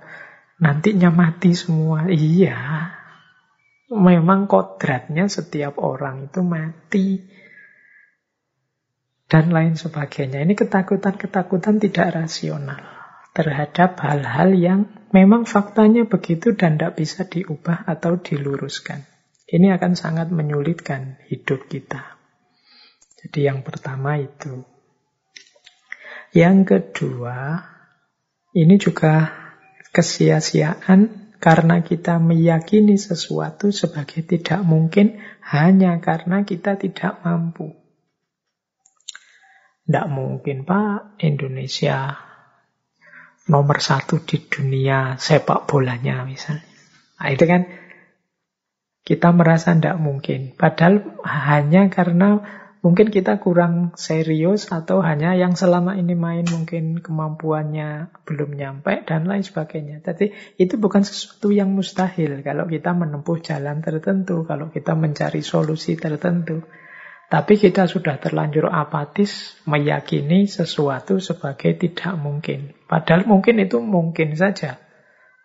nantinya mati semua. Iya. Memang kodratnya setiap orang itu mati. Dan lain sebagainya. Ini ketakutan-ketakutan tidak rasional terhadap hal-hal yang memang faktanya begitu dan tidak bisa diubah atau diluruskan. Ini akan sangat menyulitkan hidup kita. Jadi yang pertama itu. Yang kedua, ini juga kesia-siaan karena kita meyakini sesuatu sebagai tidak mungkin hanya karena kita tidak mampu. Tidak mungkin Pak, Indonesia nomor satu di dunia sepak bolanya misalnya. Nah, itu kan kita merasa tidak mungkin. Padahal hanya karena mungkin kita kurang serius atau hanya yang selama ini main mungkin kemampuannya belum nyampe dan lain sebagainya. Jadi itu bukan sesuatu yang mustahil kalau kita menempuh jalan tertentu, kalau kita mencari solusi tertentu. Tapi kita sudah terlanjur apatis meyakini sesuatu sebagai tidak mungkin. Padahal mungkin itu mungkin saja.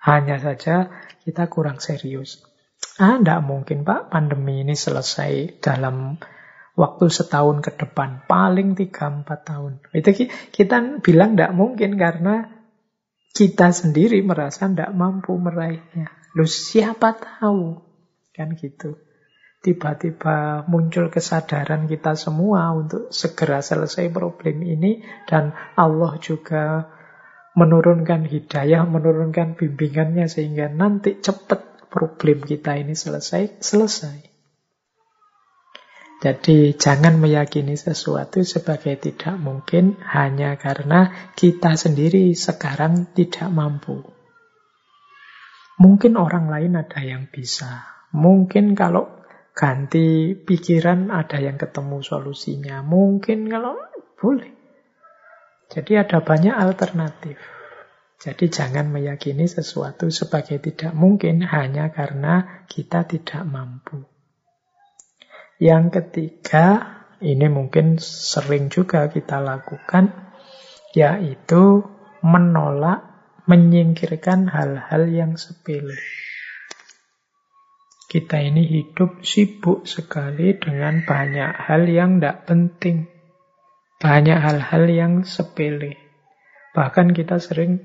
Hanya saja kita kurang serius. Ah, tidak mungkin Pak, pandemi ini selesai dalam waktu setahun ke depan. Paling 3-4 tahun. Itu kita bilang tidak mungkin karena kita sendiri merasa tidak mampu meraihnya. Lu siapa tahu? Kan gitu tiba-tiba muncul kesadaran kita semua untuk segera selesai problem ini dan Allah juga menurunkan hidayah, menurunkan bimbingannya sehingga nanti cepat problem kita ini selesai, selesai. Jadi jangan meyakini sesuatu sebagai tidak mungkin hanya karena kita sendiri sekarang tidak mampu. Mungkin orang lain ada yang bisa. Mungkin kalau ganti pikiran, ada yang ketemu solusinya. Mungkin kalau boleh. Jadi ada banyak alternatif. Jadi jangan meyakini sesuatu sebagai tidak mungkin hanya karena kita tidak mampu. Yang ketiga, ini mungkin sering juga kita lakukan, yaitu menolak, menyingkirkan hal-hal yang sepele. Kita ini hidup sibuk sekali dengan banyak hal yang tidak penting. Banyak hal-hal yang sepele. Bahkan kita sering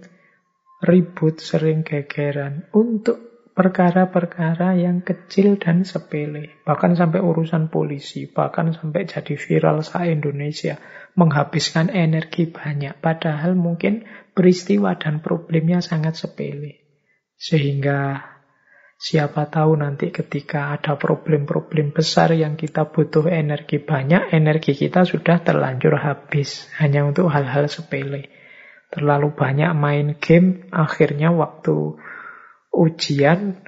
ribut, sering gegeran untuk perkara-perkara yang kecil dan sepele. Bahkan sampai urusan polisi, bahkan sampai jadi viral se-Indonesia. Menghabiskan energi banyak. Padahal mungkin peristiwa dan problemnya sangat sepele. Sehingga Siapa tahu nanti ketika ada problem-problem besar yang kita butuh energi banyak, energi kita sudah terlanjur habis hanya untuk hal-hal sepele. Terlalu banyak main game, akhirnya waktu ujian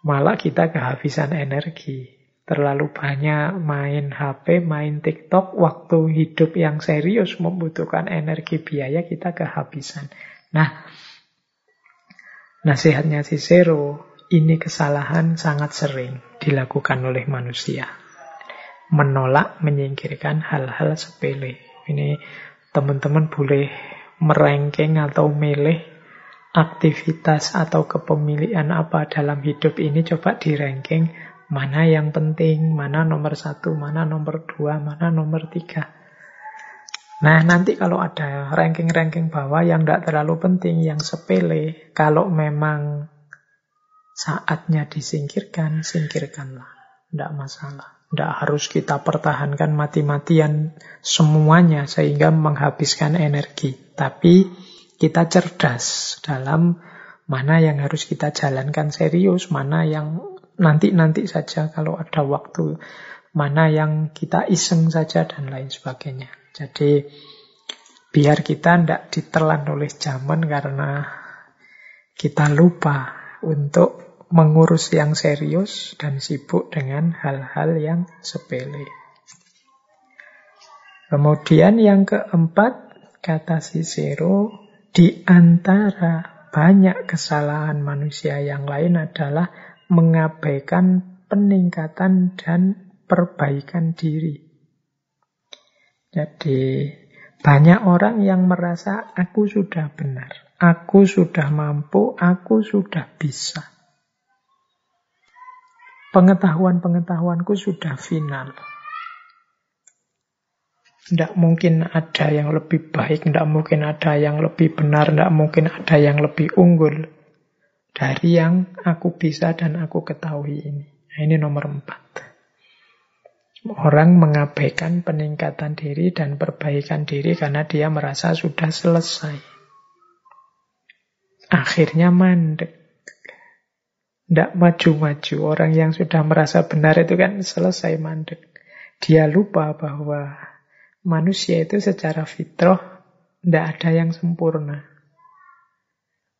malah kita kehabisan energi. Terlalu banyak main HP, main TikTok, waktu hidup yang serius membutuhkan energi biaya, kita kehabisan. Nah, nasihatnya Cicero, ini kesalahan sangat sering dilakukan oleh manusia. Menolak, menyingkirkan hal-hal sepele. Ini teman-teman boleh merengking atau milih aktivitas atau kepemilikan apa dalam hidup ini coba di Mana yang penting, mana nomor satu, mana nomor dua, mana nomor tiga. Nah, nanti kalau ada ranking-ranking bawah yang tidak terlalu penting, yang sepele, kalau memang saatnya disingkirkan, singkirkanlah. Tidak masalah. Tidak harus kita pertahankan mati-matian semuanya sehingga menghabiskan energi. Tapi kita cerdas dalam mana yang harus kita jalankan serius, mana yang nanti-nanti saja kalau ada waktu, mana yang kita iseng saja dan lain sebagainya. Jadi biar kita tidak ditelan oleh zaman karena kita lupa untuk mengurus yang serius dan sibuk dengan hal-hal yang sepele. Kemudian yang keempat, kata Cicero, di antara banyak kesalahan manusia yang lain adalah mengabaikan peningkatan dan perbaikan diri. Jadi banyak orang yang merasa aku sudah benar, aku sudah mampu, aku sudah bisa. Pengetahuan-pengetahuanku sudah final. Tidak mungkin ada yang lebih baik, tidak mungkin ada yang lebih benar, tidak mungkin ada yang lebih unggul dari yang aku bisa dan aku ketahui ini. Nah, ini nomor empat. Orang mengabaikan peningkatan diri dan perbaikan diri karena dia merasa sudah selesai. Akhirnya mandek. Tidak maju-maju. Orang yang sudah merasa benar itu kan selesai mandek. Dia lupa bahwa manusia itu secara fitrah tidak ada yang sempurna.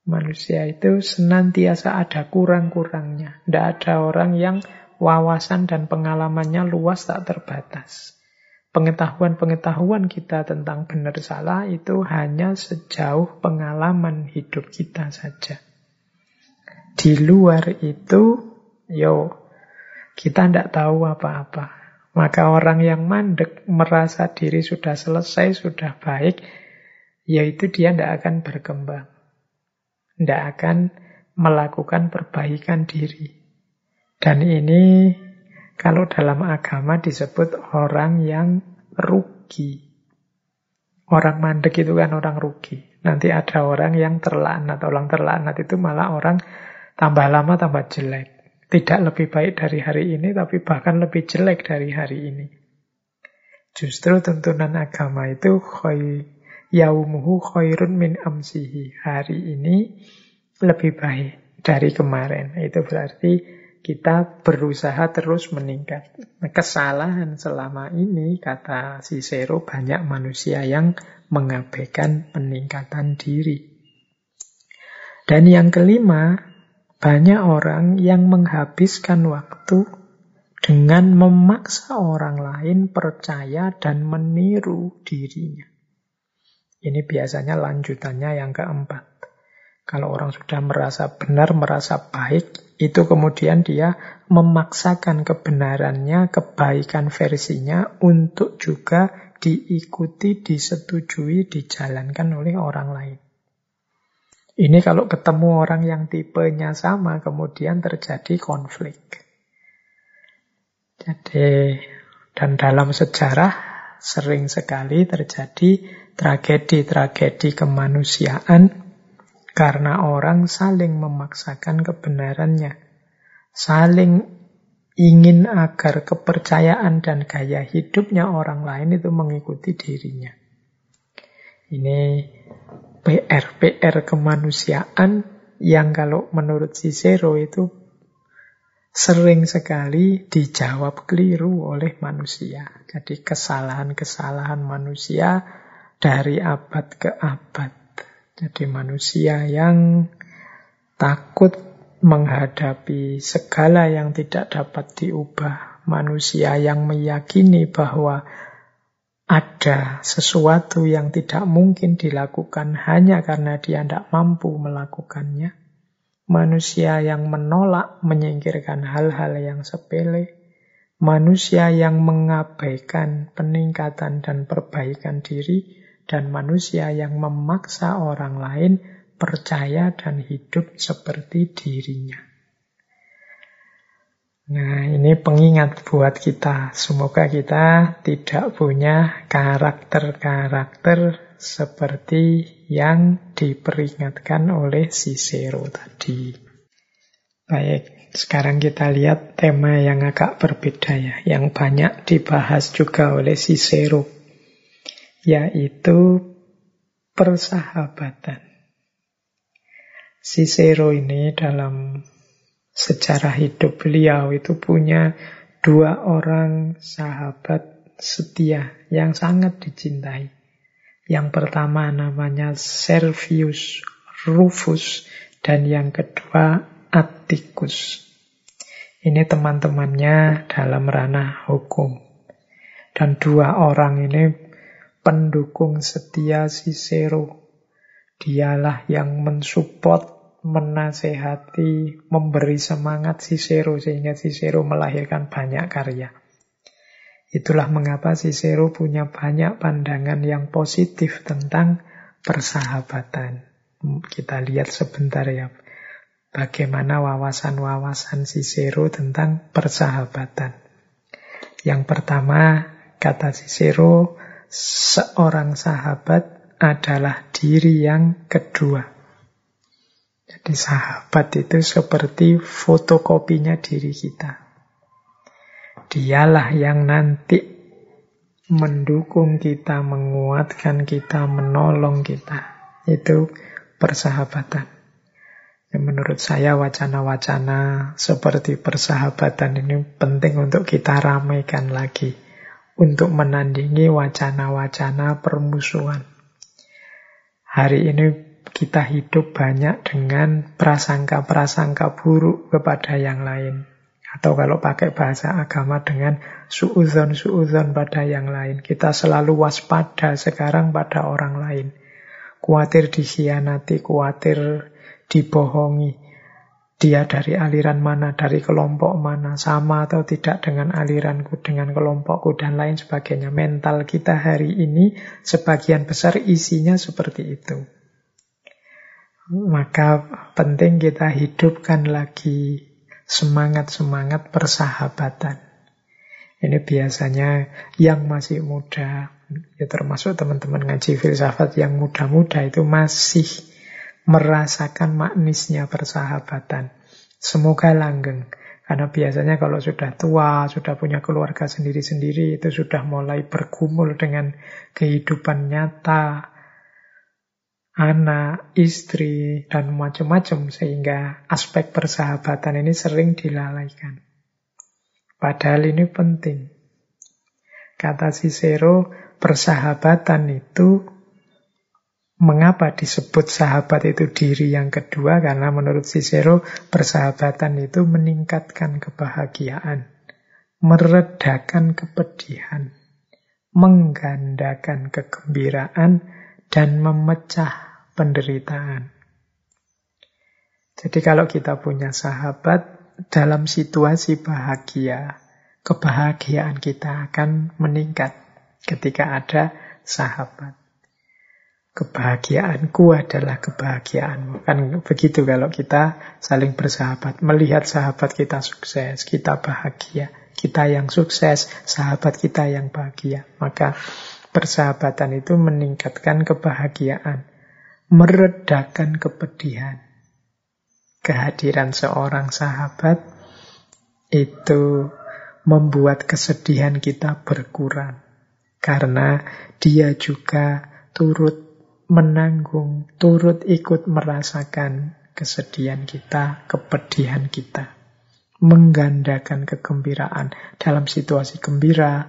Manusia itu senantiasa ada kurang-kurangnya. Tidak ada orang yang wawasan dan pengalamannya luas tak terbatas. Pengetahuan-pengetahuan kita tentang benar salah itu hanya sejauh pengalaman hidup kita saja. Di luar itu, yo, kita tidak tahu apa-apa. Maka orang yang mandek merasa diri sudah selesai, sudah baik, yaitu dia tidak akan berkembang tidak akan melakukan perbaikan diri. Dan ini kalau dalam agama disebut orang yang rugi. Orang mandek itu kan orang rugi. Nanti ada orang yang terlaknat. Orang terlaknat itu malah orang tambah lama tambah jelek. Tidak lebih baik dari hari ini, tapi bahkan lebih jelek dari hari ini. Justru tuntunan agama itu khoy, yaumuhu khairun min amsihi. Hari ini lebih baik dari kemarin. Itu berarti kita berusaha terus meningkat. Kesalahan selama ini, kata Cicero, banyak manusia yang mengabaikan peningkatan diri. Dan yang kelima, banyak orang yang menghabiskan waktu dengan memaksa orang lain percaya dan meniru dirinya. Ini biasanya lanjutannya yang keempat. Kalau orang sudah merasa benar, merasa baik, itu kemudian dia memaksakan kebenarannya, kebaikan versinya untuk juga diikuti, disetujui, dijalankan oleh orang lain. Ini kalau ketemu orang yang tipenya sama, kemudian terjadi konflik. Jadi, dan dalam sejarah sering sekali terjadi tragedi-tragedi kemanusiaan karena orang saling memaksakan kebenarannya, saling ingin agar kepercayaan dan gaya hidupnya orang lain itu mengikuti dirinya. Ini PR-PR kemanusiaan yang kalau menurut Cicero itu sering sekali dijawab keliru oleh manusia. Jadi kesalahan-kesalahan manusia dari abad ke abad. Jadi manusia yang takut menghadapi segala yang tidak dapat diubah manusia yang meyakini bahwa ada sesuatu yang tidak mungkin dilakukan hanya karena dia tidak mampu melakukannya. Manusia yang menolak menyingkirkan hal-hal yang sepele. Manusia yang mengabaikan peningkatan dan perbaikan diri. Dan manusia yang memaksa orang lain percaya dan hidup seperti dirinya. Nah, ini pengingat buat kita. Semoga kita tidak punya karakter-karakter seperti yang diperingatkan oleh Cicero tadi. Baik, sekarang kita lihat tema yang agak berbeda ya, yang banyak dibahas juga oleh Cicero, yaitu persahabatan. Cicero ini dalam sejarah hidup beliau itu punya dua orang sahabat setia yang sangat dicintai. Yang pertama namanya Servius Rufus dan yang kedua Atticus. Ini teman-temannya dalam ranah hukum. Dan dua orang ini pendukung setia Cicero. Dialah yang mensupport menasehati, memberi semangat Cicero sehingga Cicero melahirkan banyak karya. Itulah mengapa Cicero punya banyak pandangan yang positif tentang persahabatan. Kita lihat sebentar ya bagaimana wawasan-wawasan Cicero tentang persahabatan. Yang pertama, kata Cicero, seorang sahabat adalah diri yang kedua. Jadi sahabat itu seperti fotokopinya diri kita. Dialah yang nanti mendukung kita, menguatkan kita, menolong kita. Itu persahabatan. Ya, menurut saya wacana-wacana seperti persahabatan ini penting untuk kita ramaikan lagi. Untuk menandingi wacana-wacana permusuhan. Hari ini kita hidup banyak dengan prasangka-prasangka buruk kepada yang lain. Atau kalau pakai bahasa agama dengan suuzon-suuzon pada yang lain. Kita selalu waspada sekarang pada orang lain. Kuatir dikhianati, kuatir dibohongi. Dia dari aliran mana, dari kelompok mana, sama atau tidak dengan aliranku, dengan kelompokku, dan lain sebagainya. Mental kita hari ini sebagian besar isinya seperti itu. Maka penting kita hidupkan lagi semangat-semangat persahabatan. Ini biasanya yang masih muda, ya termasuk teman-teman ngaji filsafat yang muda-muda itu masih merasakan maknisnya persahabatan. Semoga langgeng. Karena biasanya kalau sudah tua, sudah punya keluarga sendiri-sendiri, itu sudah mulai bergumul dengan kehidupan nyata, anak, istri, dan macam-macam sehingga aspek persahabatan ini sering dilalaikan. Padahal ini penting. Kata Cicero, persahabatan itu mengapa disebut sahabat itu diri yang kedua? Karena menurut Cicero, persahabatan itu meningkatkan kebahagiaan, meredakan kepedihan, menggandakan kegembiraan, dan memecah penderitaan. Jadi kalau kita punya sahabat dalam situasi bahagia, kebahagiaan kita akan meningkat ketika ada sahabat. Kebahagiaanku adalah kebahagiaanmu. Kan begitu kalau kita saling bersahabat. Melihat sahabat kita sukses, kita bahagia. Kita yang sukses, sahabat kita yang bahagia. Maka persahabatan itu meningkatkan kebahagiaan meredakan kepedihan. Kehadiran seorang sahabat itu membuat kesedihan kita berkurang karena dia juga turut menanggung, turut ikut merasakan kesedihan kita, kepedihan kita, menggandakan kegembiraan dalam situasi gembira.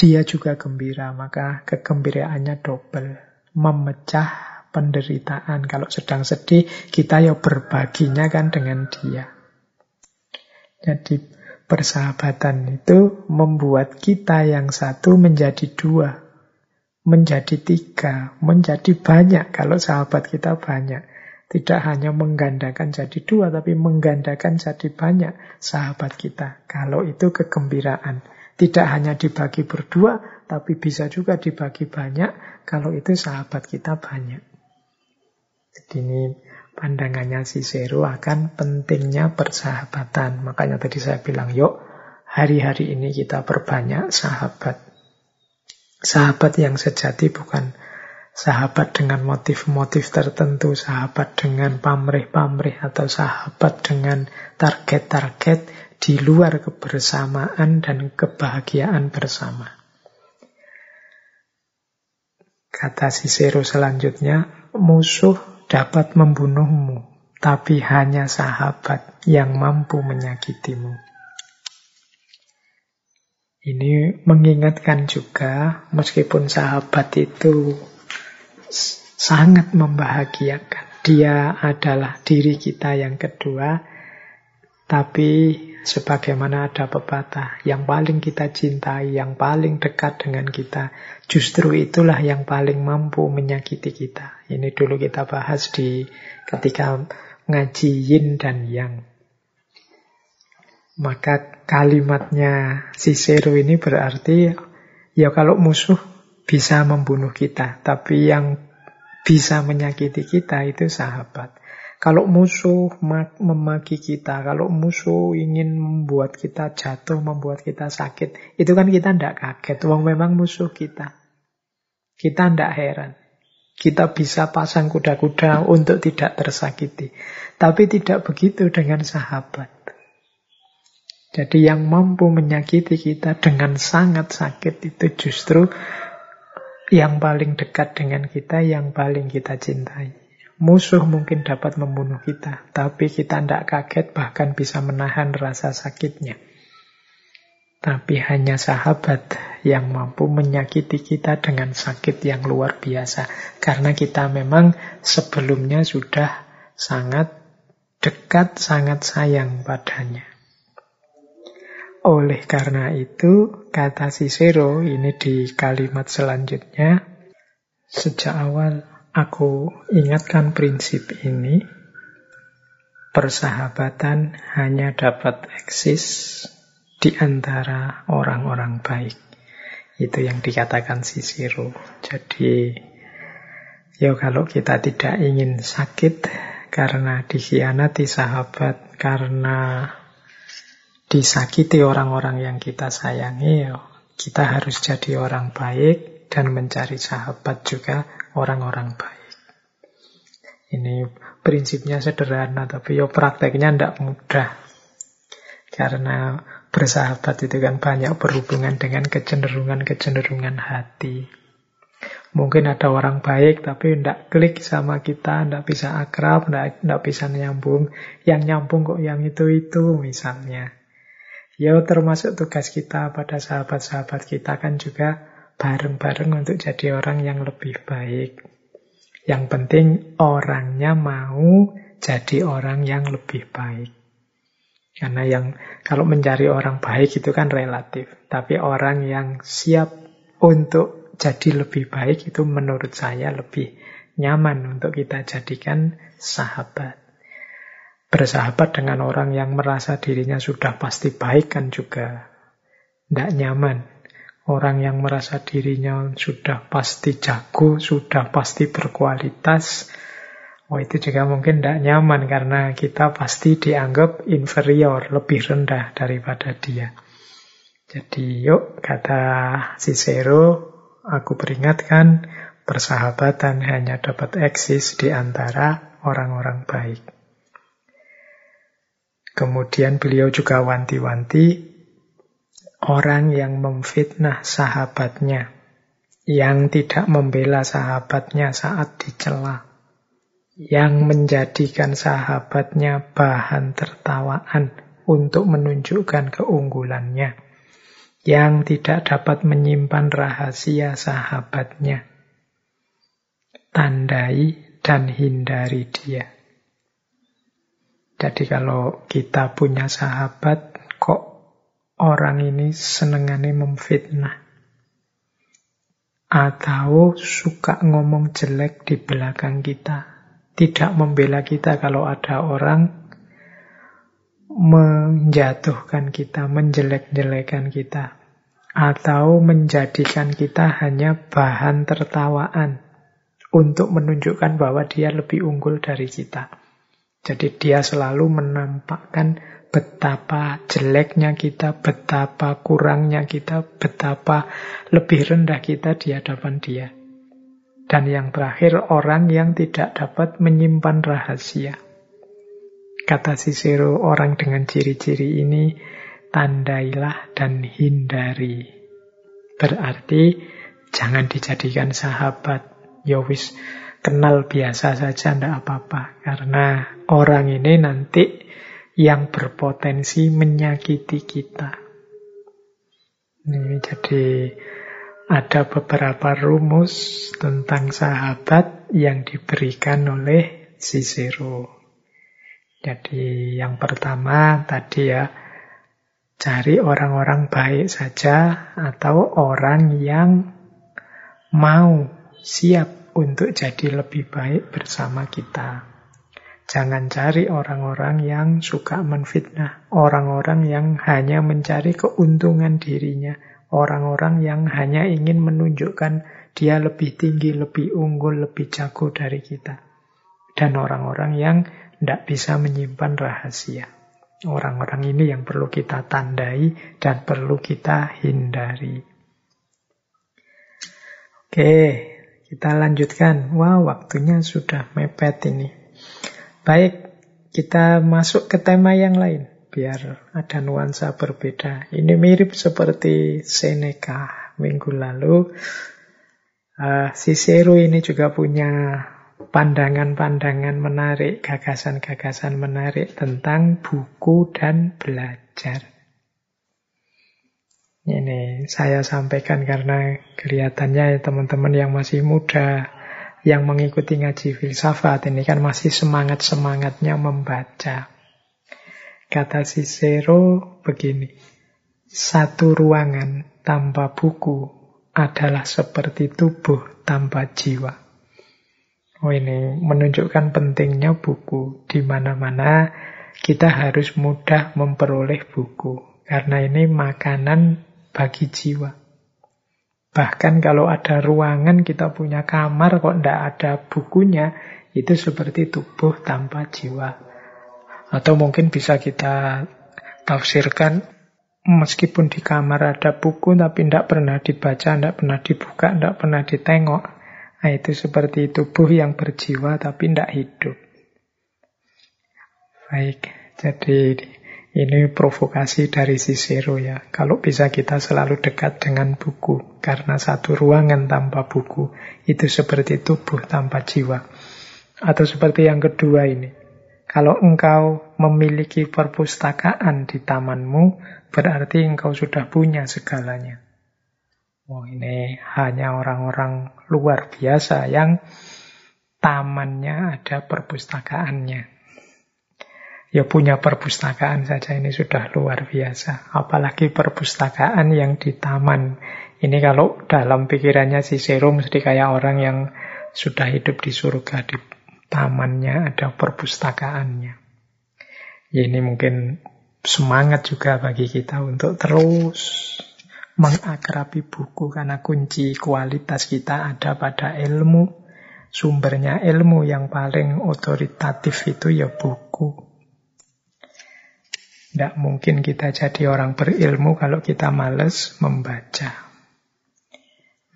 Dia juga gembira, maka kegembiraannya double, memecah penderitaan. Kalau sedang sedih, kita ya berbaginya kan dengan dia. Jadi Persahabatan itu membuat kita yang satu menjadi dua, menjadi tiga, menjadi banyak kalau sahabat kita banyak. Tidak hanya menggandakan jadi dua, tapi menggandakan jadi banyak sahabat kita. Kalau itu kegembiraan. Tidak hanya dibagi berdua, tapi bisa juga dibagi banyak kalau itu sahabat kita banyak. Jadi ini pandangannya Cicero akan pentingnya persahabatan. Makanya tadi saya bilang, yuk hari-hari ini kita perbanyak sahabat. Sahabat yang sejati bukan sahabat dengan motif-motif tertentu, sahabat dengan pamrih-pamrih, atau sahabat dengan target-target di luar kebersamaan dan kebahagiaan bersama. Kata Cicero selanjutnya, musuh dapat membunuhmu, tapi hanya sahabat yang mampu menyakitimu. Ini mengingatkan juga, meskipun sahabat itu sangat membahagiakan, dia adalah diri kita yang kedua, tapi sebagaimana ada pepatah, yang paling kita cintai, yang paling dekat dengan kita, justru itulah yang paling mampu menyakiti kita. Ini dulu kita bahas di ketika ngaji yin dan yang. Maka kalimatnya Cicero ini berarti, ya kalau musuh bisa membunuh kita, tapi yang bisa menyakiti kita itu sahabat. Kalau musuh memaki kita, kalau musuh ingin membuat kita jatuh, membuat kita sakit, itu kan kita tidak kaget. Wong memang musuh kita. Kita tidak heran. Kita bisa pasang kuda-kuda untuk tidak tersakiti. Tapi tidak begitu dengan sahabat. Jadi yang mampu menyakiti kita dengan sangat sakit itu justru yang paling dekat dengan kita, yang paling kita cintai. Musuh mungkin dapat membunuh kita, tapi kita tidak kaget bahkan bisa menahan rasa sakitnya. Tapi hanya sahabat yang mampu menyakiti kita dengan sakit yang luar biasa. Karena kita memang sebelumnya sudah sangat dekat, sangat sayang padanya. Oleh karena itu, kata Cicero ini di kalimat selanjutnya, sejak awal Aku ingatkan prinsip ini, persahabatan hanya dapat eksis di antara orang-orang baik. Itu yang dikatakan Cicero. Jadi, ya kalau kita tidak ingin sakit karena dikhianati sahabat, karena disakiti orang-orang yang kita sayangi, ya kita harus jadi orang baik dan mencari sahabat juga orang-orang baik. Ini prinsipnya sederhana, tapi yo prakteknya tidak mudah. Karena bersahabat itu kan banyak berhubungan dengan kecenderungan-kecenderungan hati. Mungkin ada orang baik tapi tidak klik sama kita, tidak bisa akrab, tidak bisa nyambung. Yang nyambung kok yang itu-itu misalnya. Ya termasuk tugas kita pada sahabat-sahabat kita kan juga bareng-bareng untuk jadi orang yang lebih baik. Yang penting orangnya mau jadi orang yang lebih baik. Karena yang kalau mencari orang baik itu kan relatif. Tapi orang yang siap untuk jadi lebih baik itu menurut saya lebih nyaman untuk kita jadikan sahabat. Bersahabat dengan orang yang merasa dirinya sudah pasti baik kan juga tidak nyaman. Orang yang merasa dirinya sudah pasti jago, sudah pasti berkualitas, oh itu juga mungkin tidak nyaman karena kita pasti dianggap inferior, lebih rendah daripada dia. Jadi yuk kata Cicero, aku peringatkan persahabatan hanya dapat eksis di antara orang-orang baik. Kemudian beliau juga wanti-wanti Orang yang memfitnah sahabatnya, yang tidak membela sahabatnya saat dicela, yang menjadikan sahabatnya bahan tertawaan untuk menunjukkan keunggulannya, yang tidak dapat menyimpan rahasia sahabatnya. Tandai dan hindari dia. Jadi kalau kita punya sahabat kok orang ini senengannya memfitnah. Atau suka ngomong jelek di belakang kita. Tidak membela kita kalau ada orang menjatuhkan kita, menjelek-jelekan kita. Atau menjadikan kita hanya bahan tertawaan untuk menunjukkan bahwa dia lebih unggul dari kita. Jadi dia selalu menampakkan betapa jeleknya kita, betapa kurangnya kita, betapa lebih rendah kita di hadapan dia. Dan yang terakhir, orang yang tidak dapat menyimpan rahasia. Kata Cicero, orang dengan ciri-ciri ini, tandailah dan hindari. Berarti, jangan dijadikan sahabat. Yowis, ya kenal biasa saja, tidak apa-apa. Karena orang ini nanti yang berpotensi menyakiti kita. Ini jadi ada beberapa rumus tentang sahabat yang diberikan oleh Cicero. Jadi yang pertama tadi ya, cari orang-orang baik saja atau orang yang mau siap untuk jadi lebih baik bersama kita. Jangan cari orang-orang yang suka menfitnah, orang-orang yang hanya mencari keuntungan dirinya, orang-orang yang hanya ingin menunjukkan dia lebih tinggi, lebih unggul, lebih jago dari kita. Dan orang-orang yang tidak bisa menyimpan rahasia. Orang-orang ini yang perlu kita tandai dan perlu kita hindari. Oke, kita lanjutkan. Wah, waktunya sudah mepet ini. Baik, kita masuk ke tema yang lain biar ada nuansa berbeda. Ini mirip seperti Seneca minggu lalu. Uh, Cicero ini juga punya pandangan-pandangan menarik, gagasan-gagasan menarik tentang buku dan belajar. Ini saya sampaikan karena kelihatannya teman-teman yang masih muda yang mengikuti ngaji filsafat ini kan masih semangat-semangatnya membaca. Kata Cicero begini, satu ruangan tanpa buku adalah seperti tubuh tanpa jiwa. Oh ini menunjukkan pentingnya buku. Di mana-mana kita harus mudah memperoleh buku. Karena ini makanan bagi jiwa. Bahkan kalau ada ruangan kita punya kamar kok tidak ada bukunya, itu seperti tubuh tanpa jiwa. Atau mungkin bisa kita tafsirkan meskipun di kamar ada buku tapi tidak pernah dibaca, tidak pernah dibuka, tidak pernah ditengok. Nah, itu seperti tubuh yang berjiwa tapi tidak hidup. Baik, jadi ini provokasi dari Cicero ya. Kalau bisa kita selalu dekat dengan buku. Karena satu ruangan tanpa buku itu seperti tubuh tanpa jiwa. Atau seperti yang kedua ini. Kalau engkau memiliki perpustakaan di tamanmu, berarti engkau sudah punya segalanya. Oh, ini hanya orang-orang luar biasa yang tamannya ada perpustakaannya. Ya punya perpustakaan saja ini sudah luar biasa. Apalagi perpustakaan yang di taman. Ini kalau dalam pikirannya si Cicero mesti kayak orang yang sudah hidup di surga. Di tamannya ada perpustakaannya. Ya ini mungkin semangat juga bagi kita untuk terus mengakrabi buku. Karena kunci kualitas kita ada pada ilmu. Sumbernya ilmu yang paling otoritatif itu ya buku. Tidak mungkin kita jadi orang berilmu kalau kita males membaca.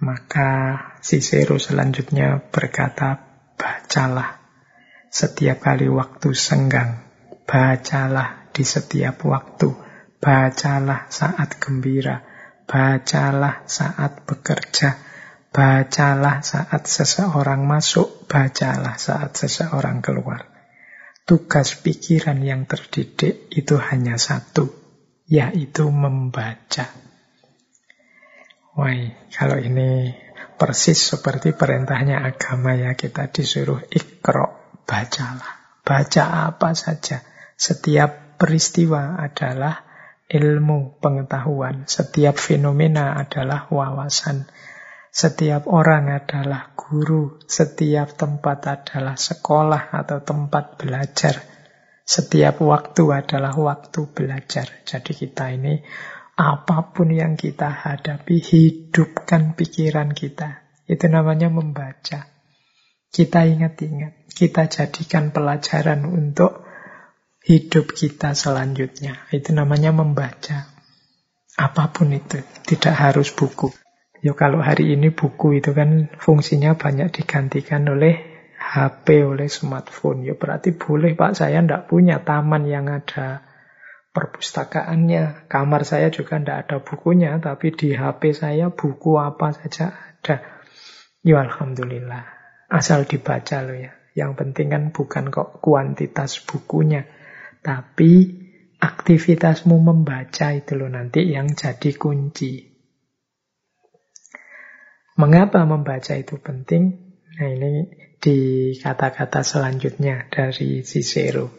Maka Cicero selanjutnya berkata, bacalah setiap kali waktu senggang. Bacalah di setiap waktu. Bacalah saat gembira. Bacalah saat bekerja. Bacalah saat seseorang masuk. Bacalah saat seseorang keluar. Tugas pikiran yang terdidik itu hanya satu, yaitu membaca. Wah, kalau ini persis seperti perintahnya agama ya, kita disuruh ikro, bacalah. Baca apa saja. Setiap peristiwa adalah ilmu, pengetahuan. Setiap fenomena adalah wawasan. Setiap orang adalah guru, setiap tempat adalah sekolah atau tempat belajar. Setiap waktu adalah waktu belajar. Jadi kita ini apa pun yang kita hadapi, hidupkan pikiran kita. Itu namanya membaca. Kita ingat-ingat, kita jadikan pelajaran untuk hidup kita selanjutnya. Itu namanya membaca. Apa pun itu, tidak harus buku. Ya kalau hari ini buku itu kan fungsinya banyak digantikan oleh HP, oleh smartphone. Ya berarti boleh Pak, saya tidak punya taman yang ada perpustakaannya. Kamar saya juga tidak ada bukunya, tapi di HP saya buku apa saja ada. Ya Alhamdulillah. Asal dibaca loh ya. Yang penting kan bukan kok kuantitas bukunya. Tapi aktivitasmu membaca itu loh nanti yang jadi kunci. Mengapa membaca itu penting? Nah ini di kata-kata selanjutnya dari Cicero.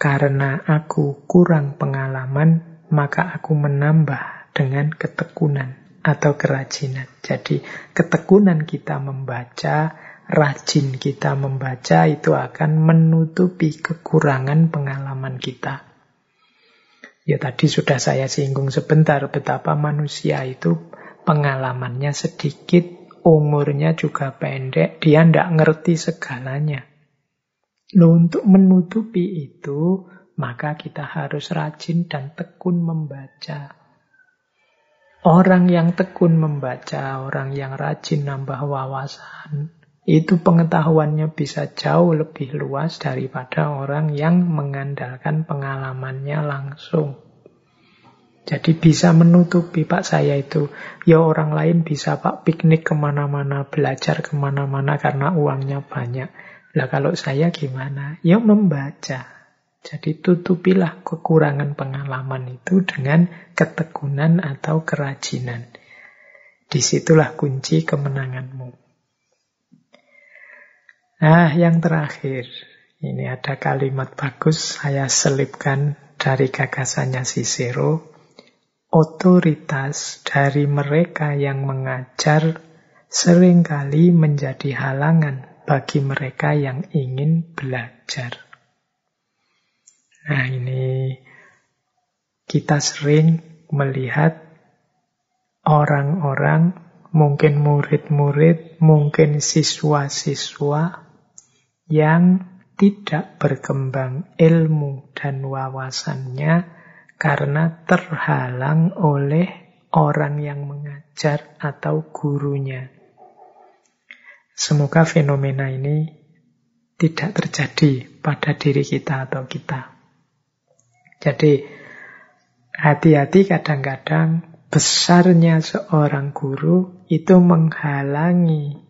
Karena aku kurang pengalaman, maka aku menambah dengan ketekunan atau kerajinan. Jadi ketekunan kita membaca, rajin kita membaca itu akan menutupi kekurangan pengalaman kita. Ya tadi sudah saya singgung sebentar betapa manusia itu pengalamannya sedikit, umurnya juga pendek, dia tidak ngerti segalanya. Loh, untuk menutupi itu, maka kita harus rajin dan tekun membaca. Orang yang tekun membaca, orang yang rajin nambah wawasan, itu pengetahuannya bisa jauh lebih luas daripada orang yang mengandalkan pengalamannya langsung. Jadi bisa menutupi Pak saya itu. Ya orang lain bisa Pak piknik ke mana-mana, belajar ke mana-mana karena uangnya banyak. Lah kalau saya gimana? Ya membaca. Jadi tutupilah kekurangan pengalaman itu dengan ketekunan atau kerajinan. Di situlah kunci kemenanganmu. Nah, yang terakhir. Ini ada kalimat bagus saya selipkan dari gagasannya Cicero otoritas dari mereka yang mengajar sering kali menjadi halangan bagi mereka yang ingin belajar. Nah, ini kita sering melihat orang-orang, mungkin murid-murid, mungkin siswa-siswa yang tidak berkembang ilmu dan wawasannya karena terhalang oleh orang yang mengajar atau gurunya. Semoga fenomena ini tidak terjadi pada diri kita atau kita. Jadi, hati-hati kadang-kadang besarnya seorang guru itu menghalangi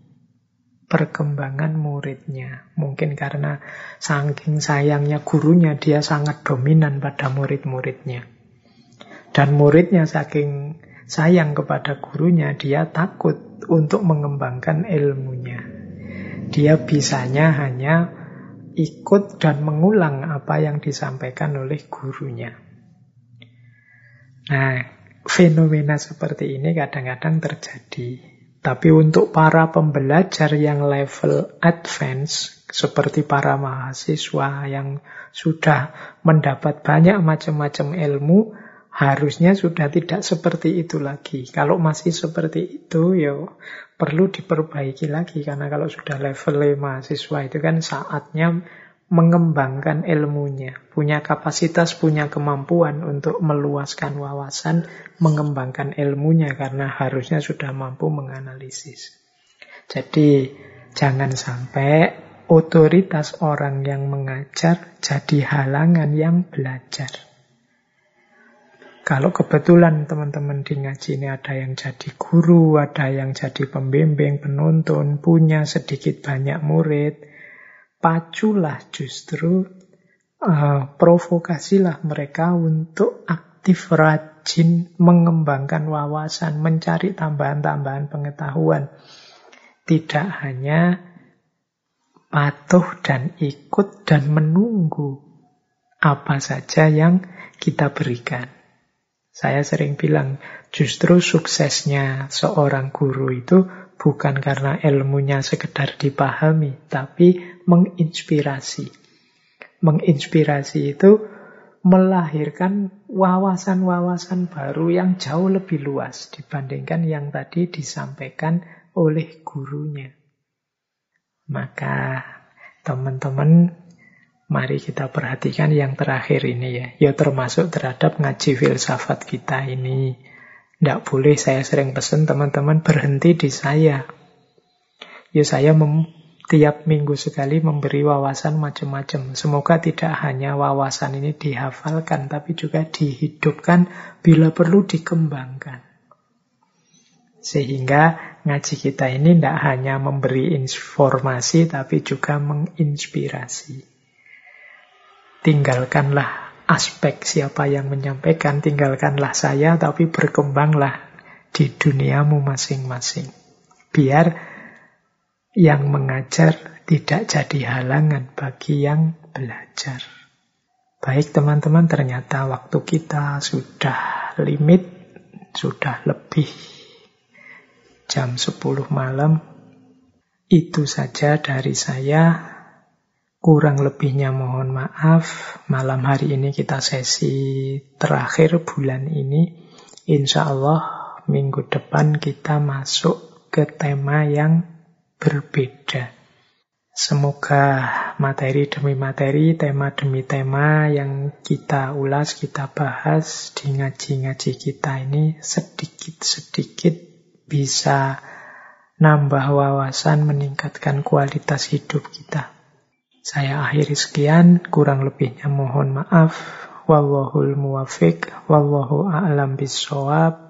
perkembangan muridnya. Mungkin karena saking sayangnya gurunya, dia sangat dominan pada murid-muridnya. Dan muridnya saking sayang kepada gurunya, dia takut untuk mengembangkan ilmunya. Dia bisanya hanya ikut dan mengulang apa yang disampaikan oleh gurunya. Nah, fenomena seperti ini kadang-kadang terjadi. Tapi untuk para pembelajar yang level advance, seperti para mahasiswa yang sudah mendapat banyak macam-macam ilmu, harusnya sudah tidak seperti itu lagi. Kalau masih seperti itu, ya perlu diperbaiki lagi. Karena kalau sudah level mahasiswa itu kan saatnya mengembangkan ilmunya, punya kapasitas, punya kemampuan untuk meluaskan wawasan, mengembangkan ilmunya karena harusnya sudah mampu menganalisis. Jadi jangan sampai otoritas orang yang mengajar jadi halangan yang belajar. Kalau kebetulan teman-teman di ngaji ini ada yang jadi guru, ada yang jadi pembimbing, penuntun, punya sedikit banyak murid, paculah justru uh, provokasilah mereka untuk aktif rajin mengembangkan wawasan, mencari tambahan-tambahan pengetahuan. Tidak hanya patuh dan ikut dan menunggu apa saja yang kita berikan. Saya sering bilang, justru suksesnya seorang guru itu bukan karena ilmunya sekedar dipahami, tapi menginspirasi. Menginspirasi itu melahirkan wawasan-wawasan baru yang jauh lebih luas dibandingkan yang tadi disampaikan oleh gurunya. Maka teman-teman mari kita perhatikan yang terakhir ini ya. Ya termasuk terhadap ngaji filsafat kita ini. Tidak boleh saya sering pesan teman-teman berhenti di saya. Ya saya tiap minggu sekali memberi wawasan macam-macam. Semoga tidak hanya wawasan ini dihafalkan, tapi juga dihidupkan bila perlu dikembangkan. Sehingga ngaji kita ini tidak hanya memberi informasi, tapi juga menginspirasi. Tinggalkanlah aspek siapa yang menyampaikan, tinggalkanlah saya, tapi berkembanglah di duniamu masing-masing. Biar yang mengajar tidak jadi halangan bagi yang belajar. Baik teman-teman, ternyata waktu kita sudah limit, sudah lebih jam 10 malam. Itu saja dari saya. Kurang lebihnya mohon maaf. Malam hari ini kita sesi terakhir bulan ini. Insya Allah minggu depan kita masuk ke tema yang berbeda. Semoga materi demi materi, tema demi tema yang kita ulas, kita bahas di ngaji-ngaji kita ini sedikit-sedikit bisa nambah wawasan, meningkatkan kualitas hidup kita. Saya akhiri sekian, kurang lebihnya mohon maaf. Wallahul muwafiq, wallahu a'lam bisawab.